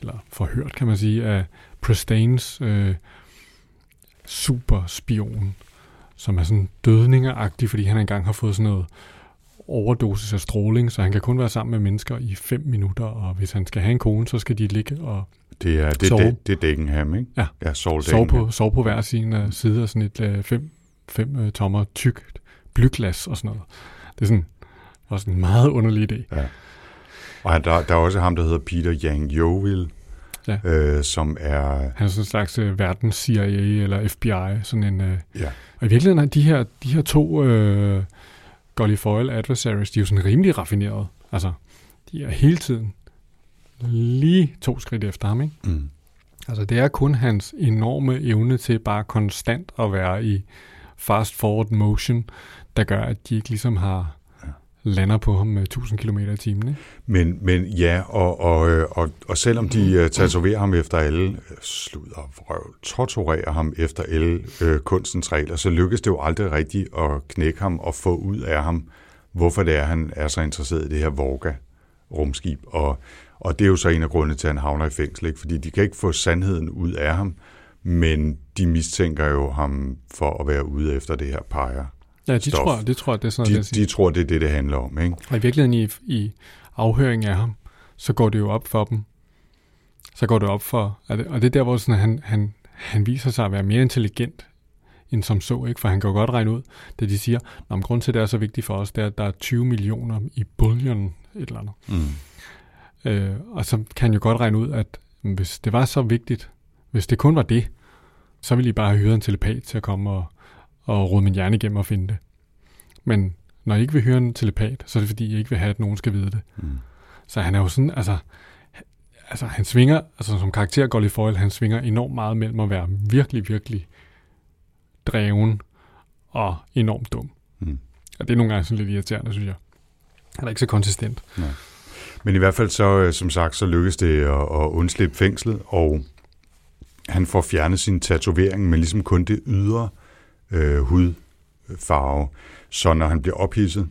Eller forhørt, kan man sige, af Pristains... Øh, superspion, som er sådan dødningeragtig, fordi han engang har fået sådan noget overdosis af stråling, så han kan kun være sammen med mennesker i 5 minutter, og hvis han skal have en kone, så skal de ligge og det er, det, sove. Det, det er Dickenham, ikke? Ja, ja sove, sove, på, sove på hver sin uh, side af sådan et 5 uh, fem, uh, tommer tykt blyglas og sådan noget. Det er sådan, også en meget underlig idé. Ja. Og der, der er også ham, der hedder Peter Yang Jovil, ja. øh, som er... Han er sådan en slags øh, verdens CIA eller FBI. Sådan en, øh, ja. Og i virkeligheden er de her, de her to øh, Gully Foyle adversaries, de er jo sådan rimelig raffinerede. Altså, de er hele tiden lige to skridt efter ham, ikke? Mm. Altså, det er kun hans enorme evne til bare konstant at være i fast forward motion, der gør, at de ikke ligesom har lander på ham med 1000 km i timen. Ikke? Men, men ja, og, og, øh, og, og selvom de uh, tatoverer ham efter alle, øh, sluder vrøv, torturerer ham efter alle øh, kunstens regler, så lykkes det jo aldrig rigtigt at knække ham og få ud af ham, hvorfor det er, han er så interesseret i det her Vorga-rumskib. Og, og det er jo så en af grundene til, at han havner i fængsel, ikke? fordi de kan ikke få sandheden ud af ham, men de mistænker jo ham for at være ude efter det her peger Ja, de stof. tror, de tror, det er sådan de, noget, de tror, det er det, det handler om. Ikke? Og i virkeligheden i, i afhøring af ham, så går det jo op for dem. Så går det op for, og det, og det er der, hvor sådan, han, han, han viser sig at være mere intelligent end som så, ikke? for han kan jo godt regne ud, da de siger, at grund til, det er så vigtigt for os, det er, at der er 20 millioner i bullion, et eller andet. Mm. Øh, og så kan han jo godt regne ud, at hvis det var så vigtigt, hvis det kun var det, så ville I bare have hyret en telepat til at komme og og rode min hjerne igennem og finde det. Men når I ikke vil høre en telepat, så er det fordi, I ikke vil have, at nogen skal vide det. Mm. Så han er jo sådan, altså, altså han svinger, altså som karakter Golly Foyle, han svinger enormt meget mellem at være virkelig, virkelig dreven og enormt dum. Mm. Og det er nogle gange sådan lidt irriterende, synes jeg. Han er ikke så konsistent. Nej. Men i hvert fald så, øh, som sagt, så lykkes det at, at undslippe fængslet, og han får fjernet sin tatovering, men ligesom kun det ydre øh, hudfarve. Så når han bliver ophidset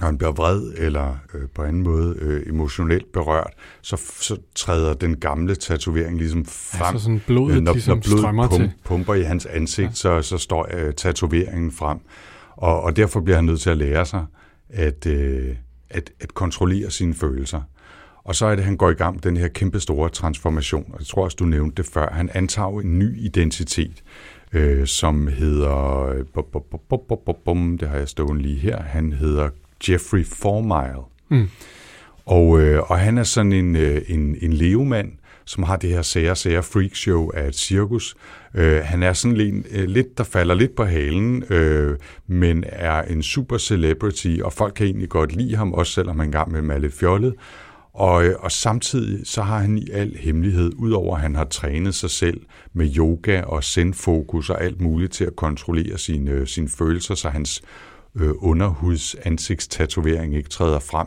når han bliver vred eller øh, på anden måde øh, emotionelt berørt, så, så træder den gamle tatovering ligesom frem. Altså sådan blodet øh, når, ligesom når blodet strømmer pum, til. pumper i hans ansigt, ja. så, så står øh, tatoveringen frem. Og, og derfor bliver han nødt til at lære sig at, øh, at, at kontrollere sine følelser. Og så er det, at han går i gang med den her kæmpe store transformation. Og jeg tror også, du nævnte det før. Han antager en ny identitet, øh, som hedder... Bum, bum, bum, bum, det har jeg stående lige her. Han hedder Jeffrey Formile. Mm. Og, øh, og han er sådan en, øh, en, en levemand, som har det her sære, sære freakshow af et cirkus. Øh, han er sådan en, øh, lidt, der falder lidt på halen, øh, men er en super celebrity, og folk kan egentlig godt lide ham, også selvom han engang med er lidt fjollet. Og, øh, og samtidig så har han i al hemmelighed, udover at han har trænet sig selv med yoga og zen-fokus og alt muligt til at kontrollere sine, øh, sine følelser, så hans øh, underhuds ansigtstatovering ikke træder frem,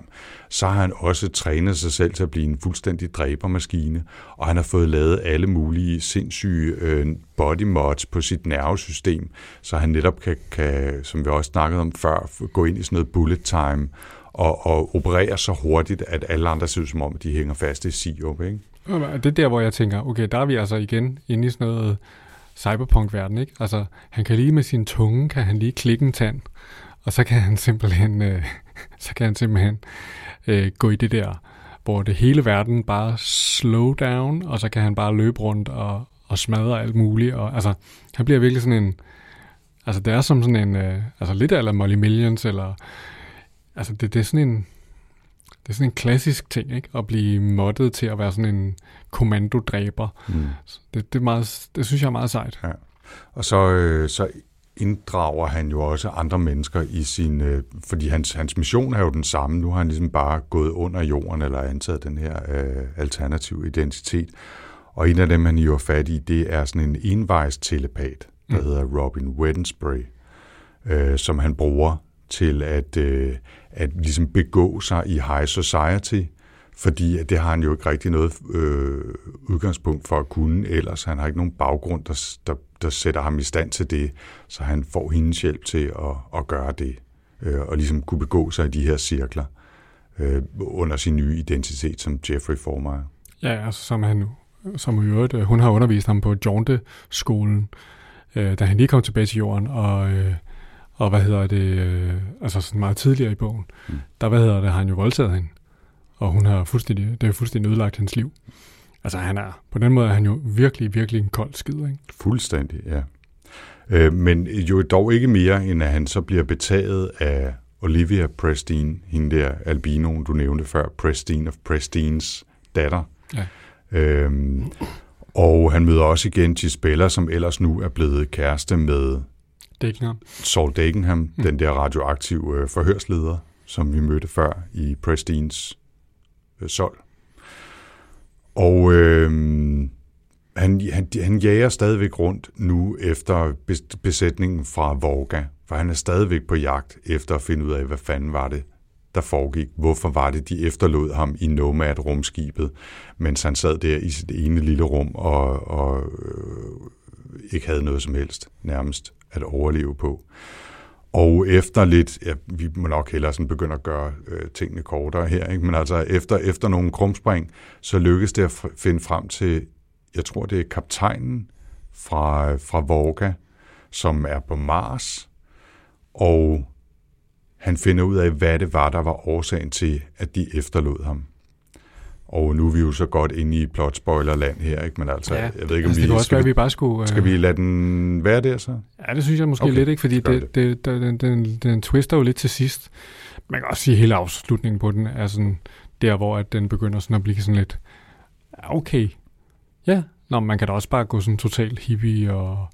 så har han også trænet sig selv til at blive en fuldstændig dræbermaskine, og han har fået lavet alle mulige sindssyge øh, body mods på sit nervesystem, så han netop kan, kan, som vi også snakkede om før, gå ind i sådan noget bullet time og, og opererer så hurtigt, at alle andre ser ud som om, at de hænger fast i sirup, ikke? Det er der, hvor jeg tænker, okay, der er vi altså igen inde i sådan noget cyberpunk-verden, ikke? Altså, han kan lige med sin tunge, kan han lige klikke en tand, og så kan han simpelthen, øh, så kan han simpelthen øh, gå i det der, hvor det hele verden bare slow down, og så kan han bare løbe rundt og, og smadre alt muligt. Og, altså, han bliver virkelig sådan en, altså det er som sådan en, øh, altså lidt af Molly Millions, eller, altså det, det er sådan en, det er sådan en klassisk ting, ikke? At blive moddet til at være sådan en kommandodræber. Mm. Det, det, er meget, det synes jeg er meget sejt. Ja. Og så, øh, så inddrager han jo også andre mennesker i sin... Øh, fordi hans, hans mission er jo den samme. Nu har han ligesom bare gået under jorden eller antaget den her øh, alternative identitet. Og en af dem, han jo fat i, det er sådan en envejs telepat, der mm. hedder Robin Wednesbury, øh, som han bruger til at, øh, at ligesom begå sig i high society, fordi det har han jo ikke rigtig noget øh, udgangspunkt for at kunne ellers. Han har ikke nogen baggrund, der, der, der sætter ham i stand til det, så han får hendes hjælp til at, at gøre det, øh, og ligesom kunne begå sig i de her cirkler øh, under sin nye identitet som Jeffrey Formeyer. Ja, altså som han som i øvrigt, øh, hun har undervist ham på Jaunte-skolen, øh, da han lige kom tilbage til jorden, og, øh, og hvad hedder det, øh, altså sådan meget tidligere i bogen, mm. der, hvad hedder det, har han jo voldtaget hende og hun har fuldstændig, det har fuldstændig ødelagt hans liv. Altså han er, på den måde er han jo virkelig, virkelig en kold skid, ikke? Fuldstændig, ja. Øh, men jo dog ikke mere, end at han så bliver betaget af Olivia Prestine, hende der albinoen, du nævnte før, Prestine of Prestines datter. Ja. Øhm, og han møder også igen Gisbella, som ellers nu er blevet kæreste med Dagenham. Saul Dagenham, mm. den der radioaktive øh, forhørsleder, som vi mødte før i Prestines øh, Sol. Og øh, han, han, han jager stadigvæk rundt nu efter besætningen fra Vorga, for han er stadigvæk på jagt efter at finde ud af, hvad fanden var det, der foregik. Hvorfor var det, de efterlod ham i Nomad-rumskibet, mens han sad der i sit ene lille rum og, og øh, ikke havde noget som helst nærmest at overleve på. Og efter lidt, ja, vi må nok hellere sådan begynde at gøre øh, tingene kortere her, ikke? men altså efter, efter nogle krumspring, så lykkes det at finde frem til, jeg tror det er kaptajnen fra, fra Vorga, som er på Mars, og han finder ud af, hvad det var, der var årsagen til, at de efterlod ham. Og nu er vi jo så godt inde i plot spoilerland her, ikke? Men altså, ja. jeg ved ikke, om altså, vi... Det også skal, vi, vi bare skulle... Skal vi lade den være der så? Ja, det synes jeg måske okay. lidt, ikke? Fordi det, det, det, den, den, den twister jo lidt til sidst. Man kan også sige, at hele afslutningen på den er sådan der, hvor at den begynder sådan at blive sådan lidt... Okay, ja, Nå, man kan da også bare gå sådan totalt hippie og,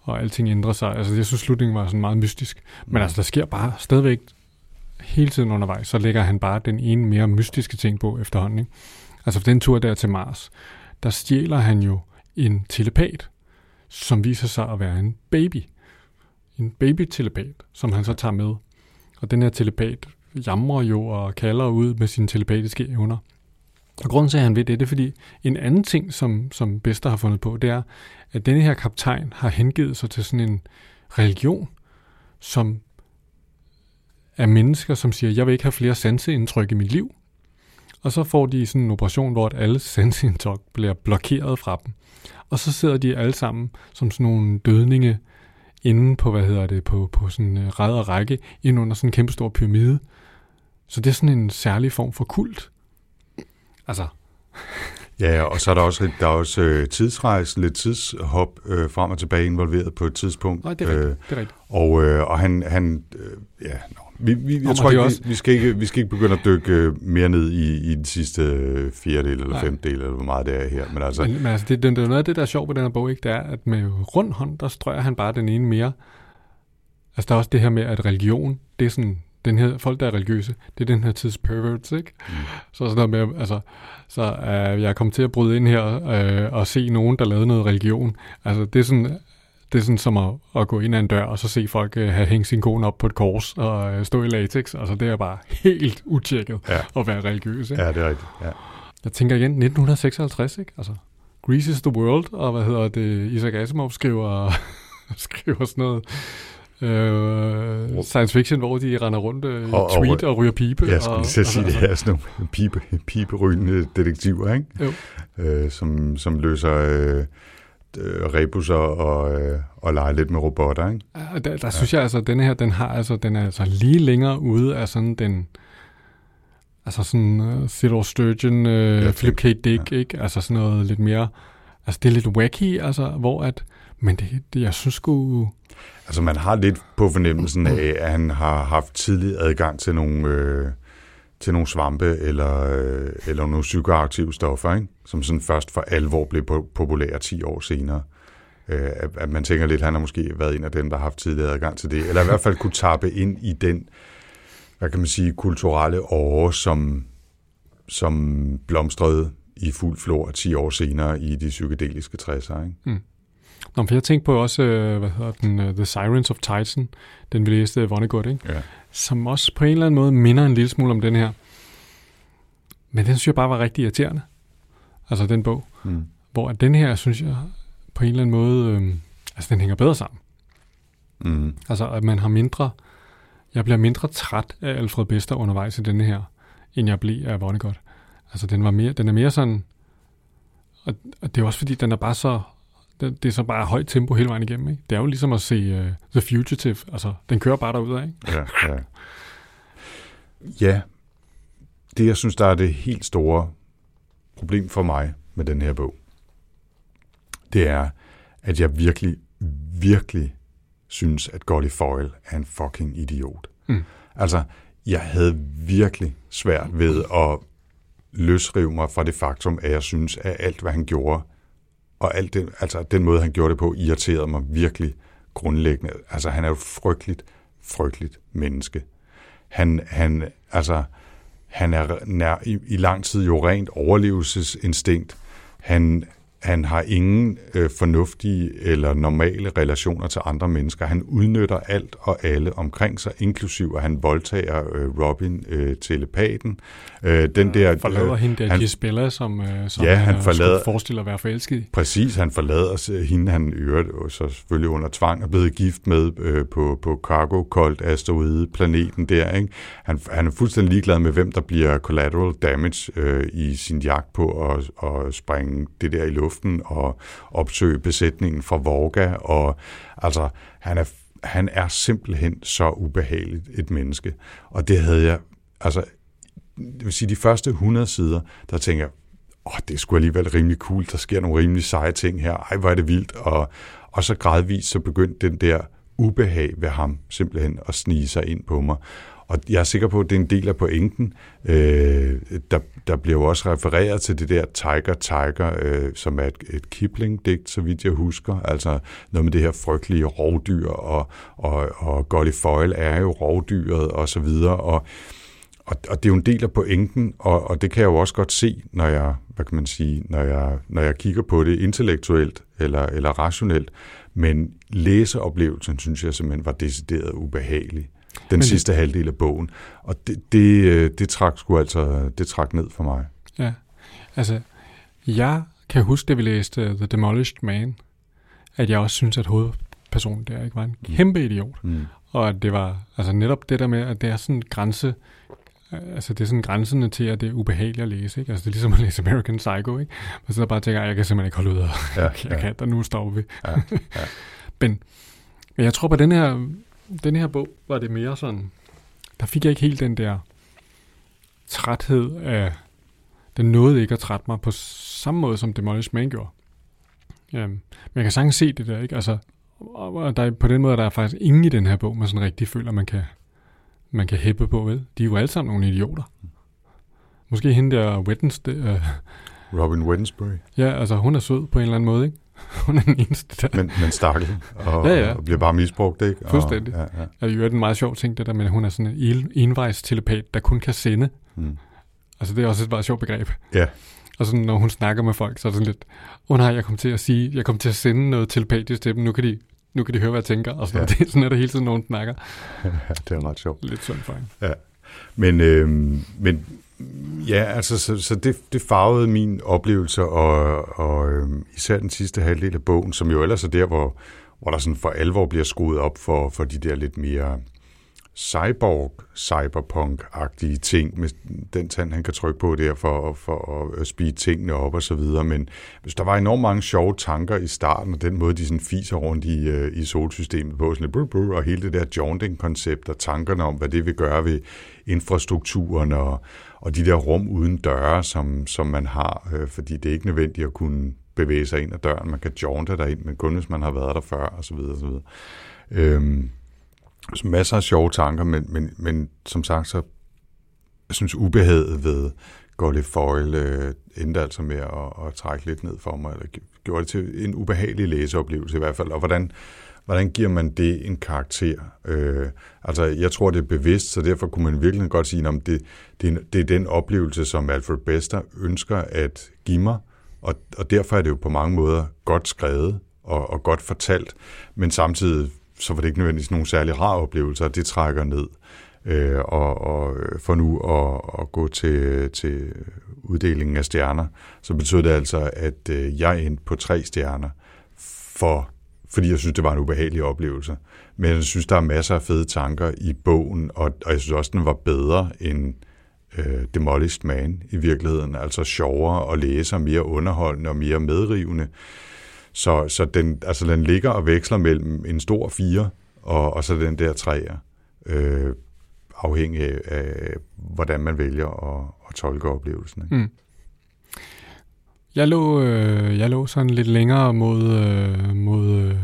og alting ændrer sig. Altså, jeg synes, slutningen var sådan meget mystisk. Men mm. altså, der sker bare stadigvæk hele tiden undervejs, så lægger han bare den ene mere mystiske ting på efterhånden. Ikke? Altså for den tur der til Mars, der stjæler han jo en telepat, som viser sig at være en baby. En baby-telepat, som han så tager med. Og den her telepat jamrer jo og kalder ud med sine telepatiske evner. Og grunden til, at han ved det, det er fordi, en anden ting, som, som Bester har fundet på, det er, at denne her kaptajn har hengivet sig til sådan en religion, som af mennesker, som siger, jeg vil ikke have flere sanseindtryk i mit liv. Og så får de sådan en operation, hvor alle sanseindtryk bliver blokeret fra dem. Og så sidder de alle sammen som sådan nogle dødninge inde på, hvad hedder det, på, på sådan en ræd og række, ind under sådan en kæmpe stor pyramide. Så det er sådan en særlig form for kult. Altså, Ja, og så er der også, der er også øh, tidsrejse, lidt tidshop øh, frem og tilbage involveret på et tidspunkt. nej, det er rigtigt. Det er rigtigt. Og, øh, og han, han øh, ja, nå, vi, vi, jeg men tror ikke, er vi, også- vi, skal ikke, vi skal ikke begynde at dykke øh, mere ned i, i den sidste øh, fjerdedel eller Nej. femtedel, eller hvor meget det er her. Men altså, Men, men altså, det, det, det er noget af det, der er sjovt ved den her bog, ikke? det er, at med rund hånd, der strøger han bare den ene mere. Altså, der er også det her med, at religion, det er sådan, den her, folk, der er religiøse, det er den her tids perverts, ikke? Mm. Så sådan noget med, altså, så øh, jeg er kommet til at bryde ind her øh, og se nogen, der lavede noget religion. Altså, det er sådan, det er sådan som at, at gå ind ad en dør, og så se folk øh, have hængt sin kone op på et kors og øh, stå i latex. Altså, det er bare helt utjekket Ja. at være religiøs, ikke? ja, det er rigtigt. Ja. Jeg tænker igen, 1956, ikke? Altså, Greece is the world, og hvad hedder det, Isaac Asimov skriver, skriver sådan noget øh, science fiction, hvor de render rundt øh, i Og- og- tweet og ryger pibe. Jeg skulle lige sige, altså, det er sådan nogle pibe, piberygende detektiver, ikke? Jo. Øh, som, som løser øh, øh, rebusser og, øh, og leger lidt med robotter, ikke? Ja, der, der synes jeg altså, at denne her, den har altså, den er altså lige længere ude af sådan den, altså sådan uh, Theodore Sturgeon, uh, Ja, Philip K. Dick, ja. ikke? Altså sådan noget lidt mere, altså det er lidt wacky, altså, hvor at, men det, det jeg synes sgu, Altså man har lidt på fornemmelsen af, at han har haft tidlig adgang til nogle, øh, til nogle svampe eller, øh, eller nogle psykoaktive stoffer, ikke? som sådan først for alvor blev po- populære 10 år senere. Øh, at, man tænker lidt, at han har måske været en af dem, der har haft tidlig adgang til det, eller i hvert fald kunne tappe ind i den, hvad kan man sige, kulturelle åre, som, som blomstrede i fuld flor 10 år senere i de psykedeliske 60'er. Ikke? Nå, for jeg tænkte på også, øh, hvad hedder den, uh, The Sirens of Titan, den vi læste Vonnegut, ikke? Ja. Som også på en eller anden måde minder en lille smule om den her. Men den synes jeg bare var rigtig irriterende. Altså den bog. Mm. Hvor den her, synes jeg, på en eller anden måde, øh, altså den hænger bedre sammen. Mm. Altså at man har mindre, jeg bliver mindre træt af Alfred Bester undervejs i denne her, end jeg blev af Vonnegut. Altså den, var mere, den er mere sådan, og, og det er også fordi, den er bare så, det, det er så bare højt tempo hele vejen igennem. Ikke? Det er jo ligesom at se uh, The Fugitive, altså den kører bare derudad, ikke? Ja, ja. ja, det jeg synes, der er det helt store problem for mig med den her bog, det er, at jeg virkelig, virkelig synes, at Golly Foyle er en fucking idiot. Mm. Altså, jeg havde virkelig svært ved at løsrive mig fra det faktum, at jeg synes, at alt, hvad han gjorde, og alt det, altså den måde, han gjorde det på, irriterede mig virkelig grundlæggende. Altså, han er jo et frygteligt, frygteligt menneske. Han, han, altså, han er nær, i, i lang tid jo rent overlevelsesinstinkt. Han, han har ingen øh, fornuftige eller normale relationer til andre mennesker. Han udnytter alt og alle omkring sig, inklusiv at han voldtager øh, Robin, øh, telepaten. Øh, den der, Forlader øh, hende der han- Gisbella, som, øh, som Ja, han øh, forlader- skulle forestille at være forelsket i. Præcis, han forlader hende, han øvrigt og så selvfølgelig under tvang er blevet gift med øh, på, på Cargo Colt asteroide planeten der. Ikke? Han, han er fuldstændig ligeglad med, hvem der bliver collateral damage øh, i sin jagt på at, at springe det der i luften og opsøge besætningen fra Vorga. Og, altså, han er, han er simpelthen så ubehageligt et menneske. Og det havde jeg, altså, det vil sige, de første 100 sider, der tænker jeg, åh, det skulle alligevel rimelig cool, der sker nogle rimelig seje ting her, ej, hvor er det vildt, og, og så gradvist så begyndte den der ubehag ved ham simpelthen at snige sig ind på mig. Og jeg er sikker på, at det er en del af pointen. Øh, der, der bliver jo også refereret til det der Tiger Tiger, øh, som er et, et Kipling-digt, så vidt jeg husker. Altså noget med det her frygtelige rovdyr, og, og, og Golly Foyle er jo rovdyret, og så videre. Og, og, og det er jo en del af pointen, og, og det kan jeg jo også godt se, når jeg, hvad kan man sige, når jeg, når jeg kigger på det intellektuelt eller, eller rationelt. Men læseoplevelsen, synes jeg simpelthen var decideret ubehagelig. Den Men- sidste halvdel af bogen. Og det, det, øh, det trak sgu altså, det trak ned for mig. Ja, altså, jeg kan huske, da vi læste uh, The Demolished Man, at jeg også synes, at hovedpersonen der ikke var en kæmpe idiot. Mm. og at det var altså netop det der med, at det er sådan en grænse, altså det er sådan grænsende til, at det er ubehageligt at læse, ikke? Altså det er ligesom at læse American Psycho, ikke? Man sidder bare og tænker, jeg kan simpelthen ikke holde ud af, Ja, jeg ja. kan, der nu står vi. Ja, ja. Men, men jeg tror på den her, den her bog, var det mere sådan, der fik jeg ikke helt den der træthed af, den nåede ikke at trætte mig på samme måde, som Demolished Man gjorde. Jamen, men jeg kan sagtens se det der, ikke? Altså, og der er, på den måde der er der faktisk ingen i den her bog, man sådan rigtig føler, man kan, man kan hæppe på, vel? De er jo alle sammen nogle idioter. Måske hende der Wednesday, øh, Robin Wednesbury. ja, altså hun er sød på en eller anden måde, ikke? Hun er den eneste, der Men, men stakkel. Og, Ja, ja. og bliver bare misbrugt, ikke? Og, Fuldstændig. Ja, ja. er jo en meget sjov ting, det der med, at hun er sådan en en- envejstelepat, der kun kan sende. Mm. Altså, det er også et meget sjovt begreb. Ja. Og sådan, når hun snakker med folk, så er det sådan lidt, åh oh, nej, jeg kommer til at sige, jeg kommer til at sende noget telepatisk til dem, nu kan de, nu kan de høre, hvad jeg tænker, og sådan, Ja. ja. det, er sådan er det hele tiden, hun snakker. ja, det er ret sjovt. Lidt synd for hende. Men, øh, men ja, altså, så, så det, det farvede min oplevelse, og, og øhm, især den sidste halvdel af bogen, som jo ellers er der, hvor, hvor der sådan for alvor bliver skruet op for, for de der lidt mere cyborg, cyberpunk-agtige ting, med den tand, han kan trykke på der for, for at speede tingene op og så videre. Men hvis der var enormt mange sjove tanker i starten, og den måde, de sådan fiser rundt i, øh, i solsystemet på, sådan lidt, brr, brr, og hele det der jaunting-koncept, og tankerne om, hvad det vil gøre ved infrastrukturen, og, og de der rum uden døre, som, som man har, øh, fordi det er ikke nødvendigt at kunne bevæge sig ind ad døren. Man kan jaunte derind, men kun hvis man har været der før, og så videre, og så videre. Øhm, så masser af sjove tanker, men, men, men som sagt, så jeg synes ubehaget ved Golly Foyle øh, endte altså med at, at trække lidt ned for mig, eller gjorde det til en ubehagelig læseoplevelse i hvert fald. Og hvordan, hvordan giver man det en karakter? Øh, altså, jeg tror, det er bevidst, så derfor kunne man virkelig godt sige, at det, det, er, det er den oplevelse, som Alfred Bester ønsker at give mig, og, og derfor er det jo på mange måder godt skrevet og, og godt fortalt, men samtidig så var det ikke nødvendigvis nogen særlig rar oplevelse, og det trækker ned. Øh, og, og for nu at, at gå til, til uddelingen af stjerner, så betød det altså, at øh, jeg endte på tre stjerner, for, fordi jeg synes, det var en ubehagelig oplevelse. Men jeg synes, der er masser af fede tanker i bogen, og, og jeg synes også, den var bedre end øh, Demolished Man i virkeligheden. Altså sjovere at læse, og mere underholdende og mere medrivende. Så, så den, altså den ligger og veksler mellem en stor fire og, og så den der træer, øh, afhængig af, af, hvordan man vælger at, at tolke oplevelsen. Ikke? Mm. Jeg lå, øh, jeg lå sådan lidt længere mod, øh, mod øh,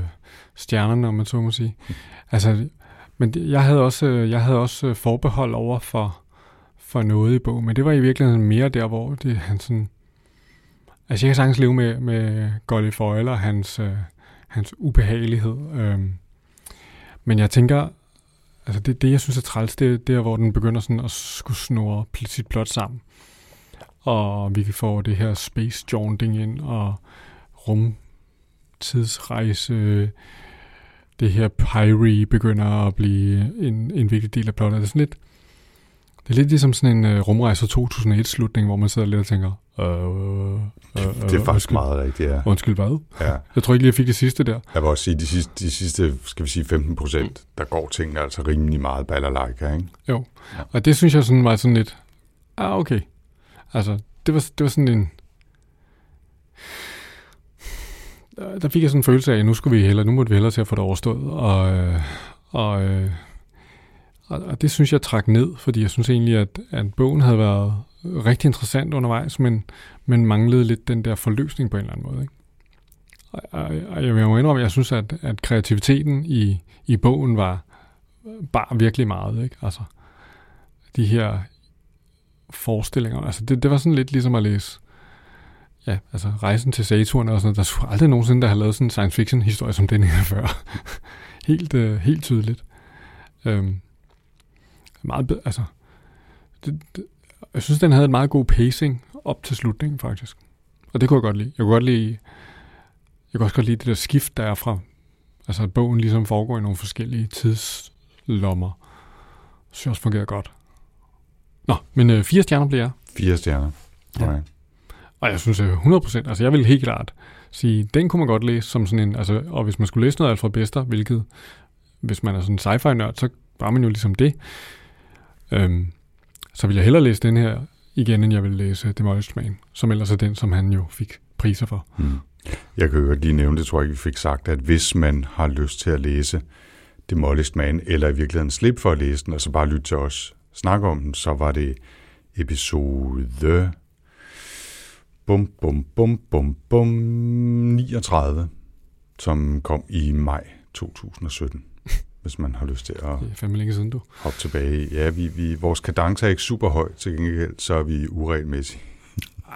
stjernerne, om man så må sige. Altså, men jeg havde også, øh, jeg havde også øh, forbehold over for, for noget i bogen, men det var i virkeligheden mere der, hvor det, han sådan... Altså, jeg kan sagtens leve med, med Golly Foyle og hans, øh, hans ubehagelighed. Øh. men jeg tænker, altså det, det, jeg synes er træls, det er der, hvor den begynder sådan at skulle snurre sit plot sammen. Og vi får det her space jaunting ind, og rumtidsrejse, det her Pyre begynder at blive en, en vigtig del af plottet. Det er sådan lidt, det er lidt ligesom sådan en uh, rumrejse 2001-slutning, hvor man sidder lidt og tænker, øh, øh, øh, Det er faktisk undskyld, meget rigtigt, ja. Undskyld, hvad? ja. Jeg tror ikke lige, jeg fik det sidste der. Jeg vil også sige, de sidste, de sidste skal vi sige 15 procent, der går tingene altså rimelig meget ballerlejka, ikke? Jo. Ja. Og det synes jeg sådan var sådan lidt, ah okay. Altså, det var, det var sådan en... Der fik jeg sådan en følelse af, at nu skulle vi hellere, nu måtte vi hellere til at få det overstået. Og, øh, og, øh, og, og det synes jeg trak ned, fordi jeg synes egentlig, at, at bogen havde været rigtig interessant undervejs, men, men manglede lidt den der forløsning på en eller anden måde. Ikke? Og, og, og jeg vil jo indrømme, at jeg synes, at, at kreativiteten i, i bogen var bare virkelig meget. Ikke? Altså, de her forestillinger. Altså det, det var sådan lidt ligesom at læse ja, altså rejsen til Saturn og sådan noget. Der skulle aldrig nogensinde, der har lavet sådan en science fiction historie som den her før. helt, øh, helt tydeligt. Øhm, meget bedre, altså det, det, jeg synes, den havde en meget god pacing op til slutningen faktisk. Og det kunne jeg godt lide. Jeg kunne godt lide, jeg kunne også godt lide det der skift, der er fra, altså at bogen ligesom foregår i nogle forskellige tidslommer. Det synes jeg også fungerer godt. Nå, men øh, fire stjerner bliver jeg. Fire stjerner. Ja. Okay. Og jeg synes øh, 100%, altså jeg vil helt klart sige, den kunne man godt læse som sådan en, altså, og hvis man skulle læse noget Alfred Bester, hvilket hvis man er sådan en sci-fi-nørd, så var man jo ligesom det. Øhm, så vil jeg hellere læse den her igen, end jeg vil læse Demolished Man, som ellers er den, som han jo fik priser for. Mm. Jeg kan jo lige nævne det, tror jeg vi fik sagt, at hvis man har lyst til at læse Demolished Man, eller i virkeligheden slip for at læse den, og så bare lytte til os snakke om den, så var det episode bum, bum, bum, bum, bum, 39, som kom i maj 2017, hvis man har lyst til at Det er fandme længe siden, du. hoppe tilbage. Ja, vi, vi, vores kadence er ikke super høj, til gengæld så er vi uregelmæssige.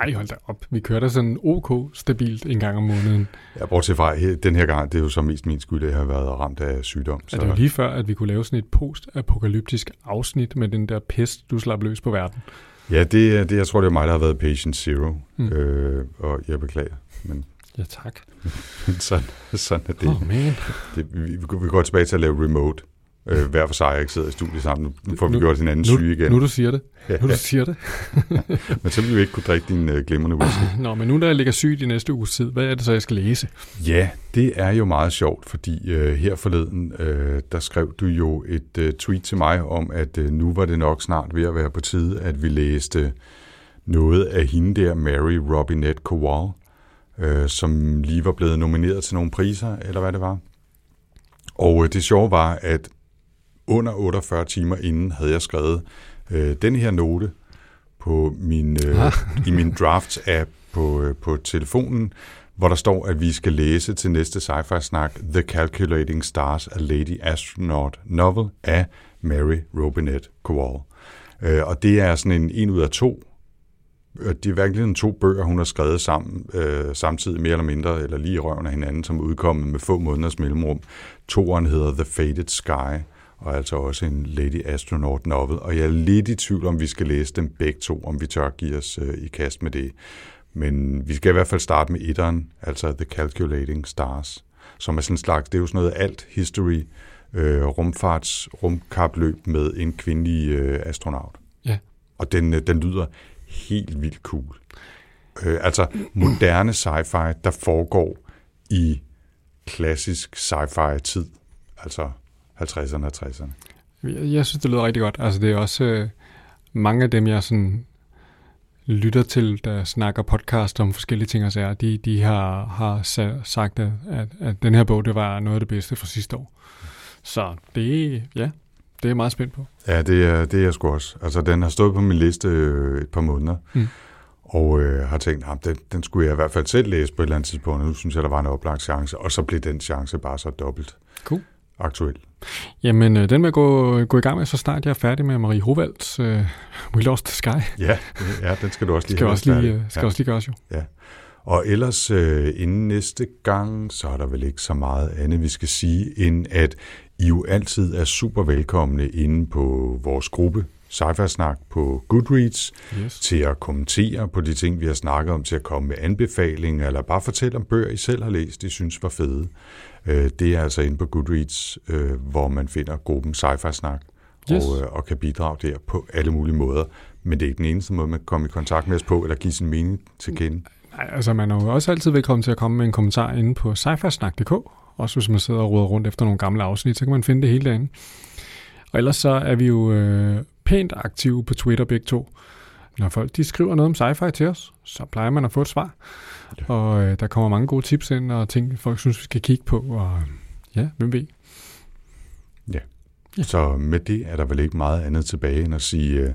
Ej, hold da op. Vi kører da sådan OK stabilt en gang om måneden. Ja, bortset fra, den her gang, det er jo så mest min skyld, at jeg har været ramt af sygdom. Så. Er det jo lige før, at vi kunne lave sådan et post-apokalyptisk afsnit med den der pest, du slap løs på verden. Ja, det, er- det jeg tror, det er mig, der har været patient zero, Mm. øh, og jeg beklager, men Ja, tak. sådan, sådan er det. Oh, man. det vi, vi, vi går tilbage til at lave remote, øh, hver for sig, ikke sidder i studiet sammen. Nu, får vi Nu- gjort hinanden Nu, syge igen. nu du siger det. ja, Nu du siger det. men så vil vi ikke kunne drikke din øh, glimrende whisky. Nå, men nu da jeg ligger syg i næste uges tid, hvad er det så, jeg skal læse? Ja, det er jo meget sjovt, fordi øh, her forleden, øh, der skrev du jo et øh, tweet til mig om, at øh, nu var det nok snart ved at være på tide, at vi læste noget af hende der, Mary Robinette Kowal, øh, som lige var blevet nomineret til nogle priser, eller hvad det var. Og øh, det sjove var, at under 48 timer inden havde jeg skrevet øh, den her note på min, øh, i min drafts-app på, øh, på telefonen, hvor der står, at vi skal læse til næste sci-fi-snak The Calculating Stars, A Lady Astronaut Novel af Mary Robinette Kowal. Øh, og det er sådan en en ud af to. Øh, Det er virkelig to bøger, hun har skrevet sammen, øh, samtidig mere eller mindre, eller lige i røven af hinanden, som udkommet med få måneders mellemrum. Toeren hedder The Faded Sky, og altså også en Lady Astronaut novel. Og jeg er lidt i tvivl om, vi skal læse dem begge to, om vi tør give os øh, i kast med det. Men vi skal i hvert fald starte med etteren, altså The Calculating Stars, som er sådan en slags, det er jo sådan noget alt history, øh, rumfarts, rumkapløb med en kvindelig øh, astronaut. Ja. Og den, øh, den lyder helt vildt cool. Øh, altså moderne sci-fi, der foregår i klassisk sci-fi tid, altså 50'erne og 60'erne. Jeg, jeg synes, det lyder rigtig godt. Altså, det er også øh, mange af dem, jeg sådan lytter til, der snakker podcast om forskellige ting og sager, de, de har, har sa- sagt, at, at, at den her bog, det var noget af det bedste fra sidste år. Så det, ja, det er jeg meget spændt på. Ja, det er, det er jeg sgu også. Altså, den har stået på min liste øh, et par måneder, Mm. og øh, har tænkt, at den, den skulle jeg i hvert fald selv læse på et eller andet tidspunkt, og nu synes jeg, der var en oplagt chance, og så blev den chance bare så dobbelt Cool. Aktuel. Jamen, øh, den vil jeg gå, gå i gang med, så snart jeg er færdig med Marie Hovalds øh, We Lost the Sky. Ja, ja, den skal du også lige Skal, også lige, øh, skal ja. også lige gøres jo. Og ellers øh, inden næste gang, så er der vel ikke så meget andet, vi skal sige, end at I jo altid er super velkomne inde på vores gruppe, sci snak på Goodreads, Yes. til at kommentere på de ting, vi har snakket om, til at komme med anbefalinger, eller bare fortælle om bøger, I selv har læst, I synes var fede. Øh, Det er altså inde på Goodreads, øh, hvor man finder gruppen Sci-Fi Snak, Yes. og, øh, og kan bidrage der på alle mulige måder. Men det er ikke den eneste måde, man kan komme i kontakt med os på, eller give sin mening til kende. Nej, altså man er jo også altid velkommen til at komme med en kommentar inde på sci Også hvis man sidder og råder rundt efter nogle gamle afsnit, så kan man finde det hele derinde. Og ellers så er vi jo øh, pænt aktive på Twitter begge to. Når folk de skriver noget om sci-fi til os, så plejer man at få et svar. Ja. Og øh, der kommer mange gode tips ind og ting, folk synes, vi skal kigge på. Og ja, hvem ved. Ja. Så med det er der vel ikke meget andet tilbage end at sige uh,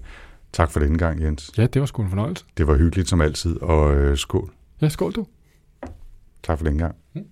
tak for denne gang, Jens. Ja, det var sgu en fornøjelse. Det var hyggeligt som altid, og uh, skål. Ja, skål du. Tak for denne gang. Mm.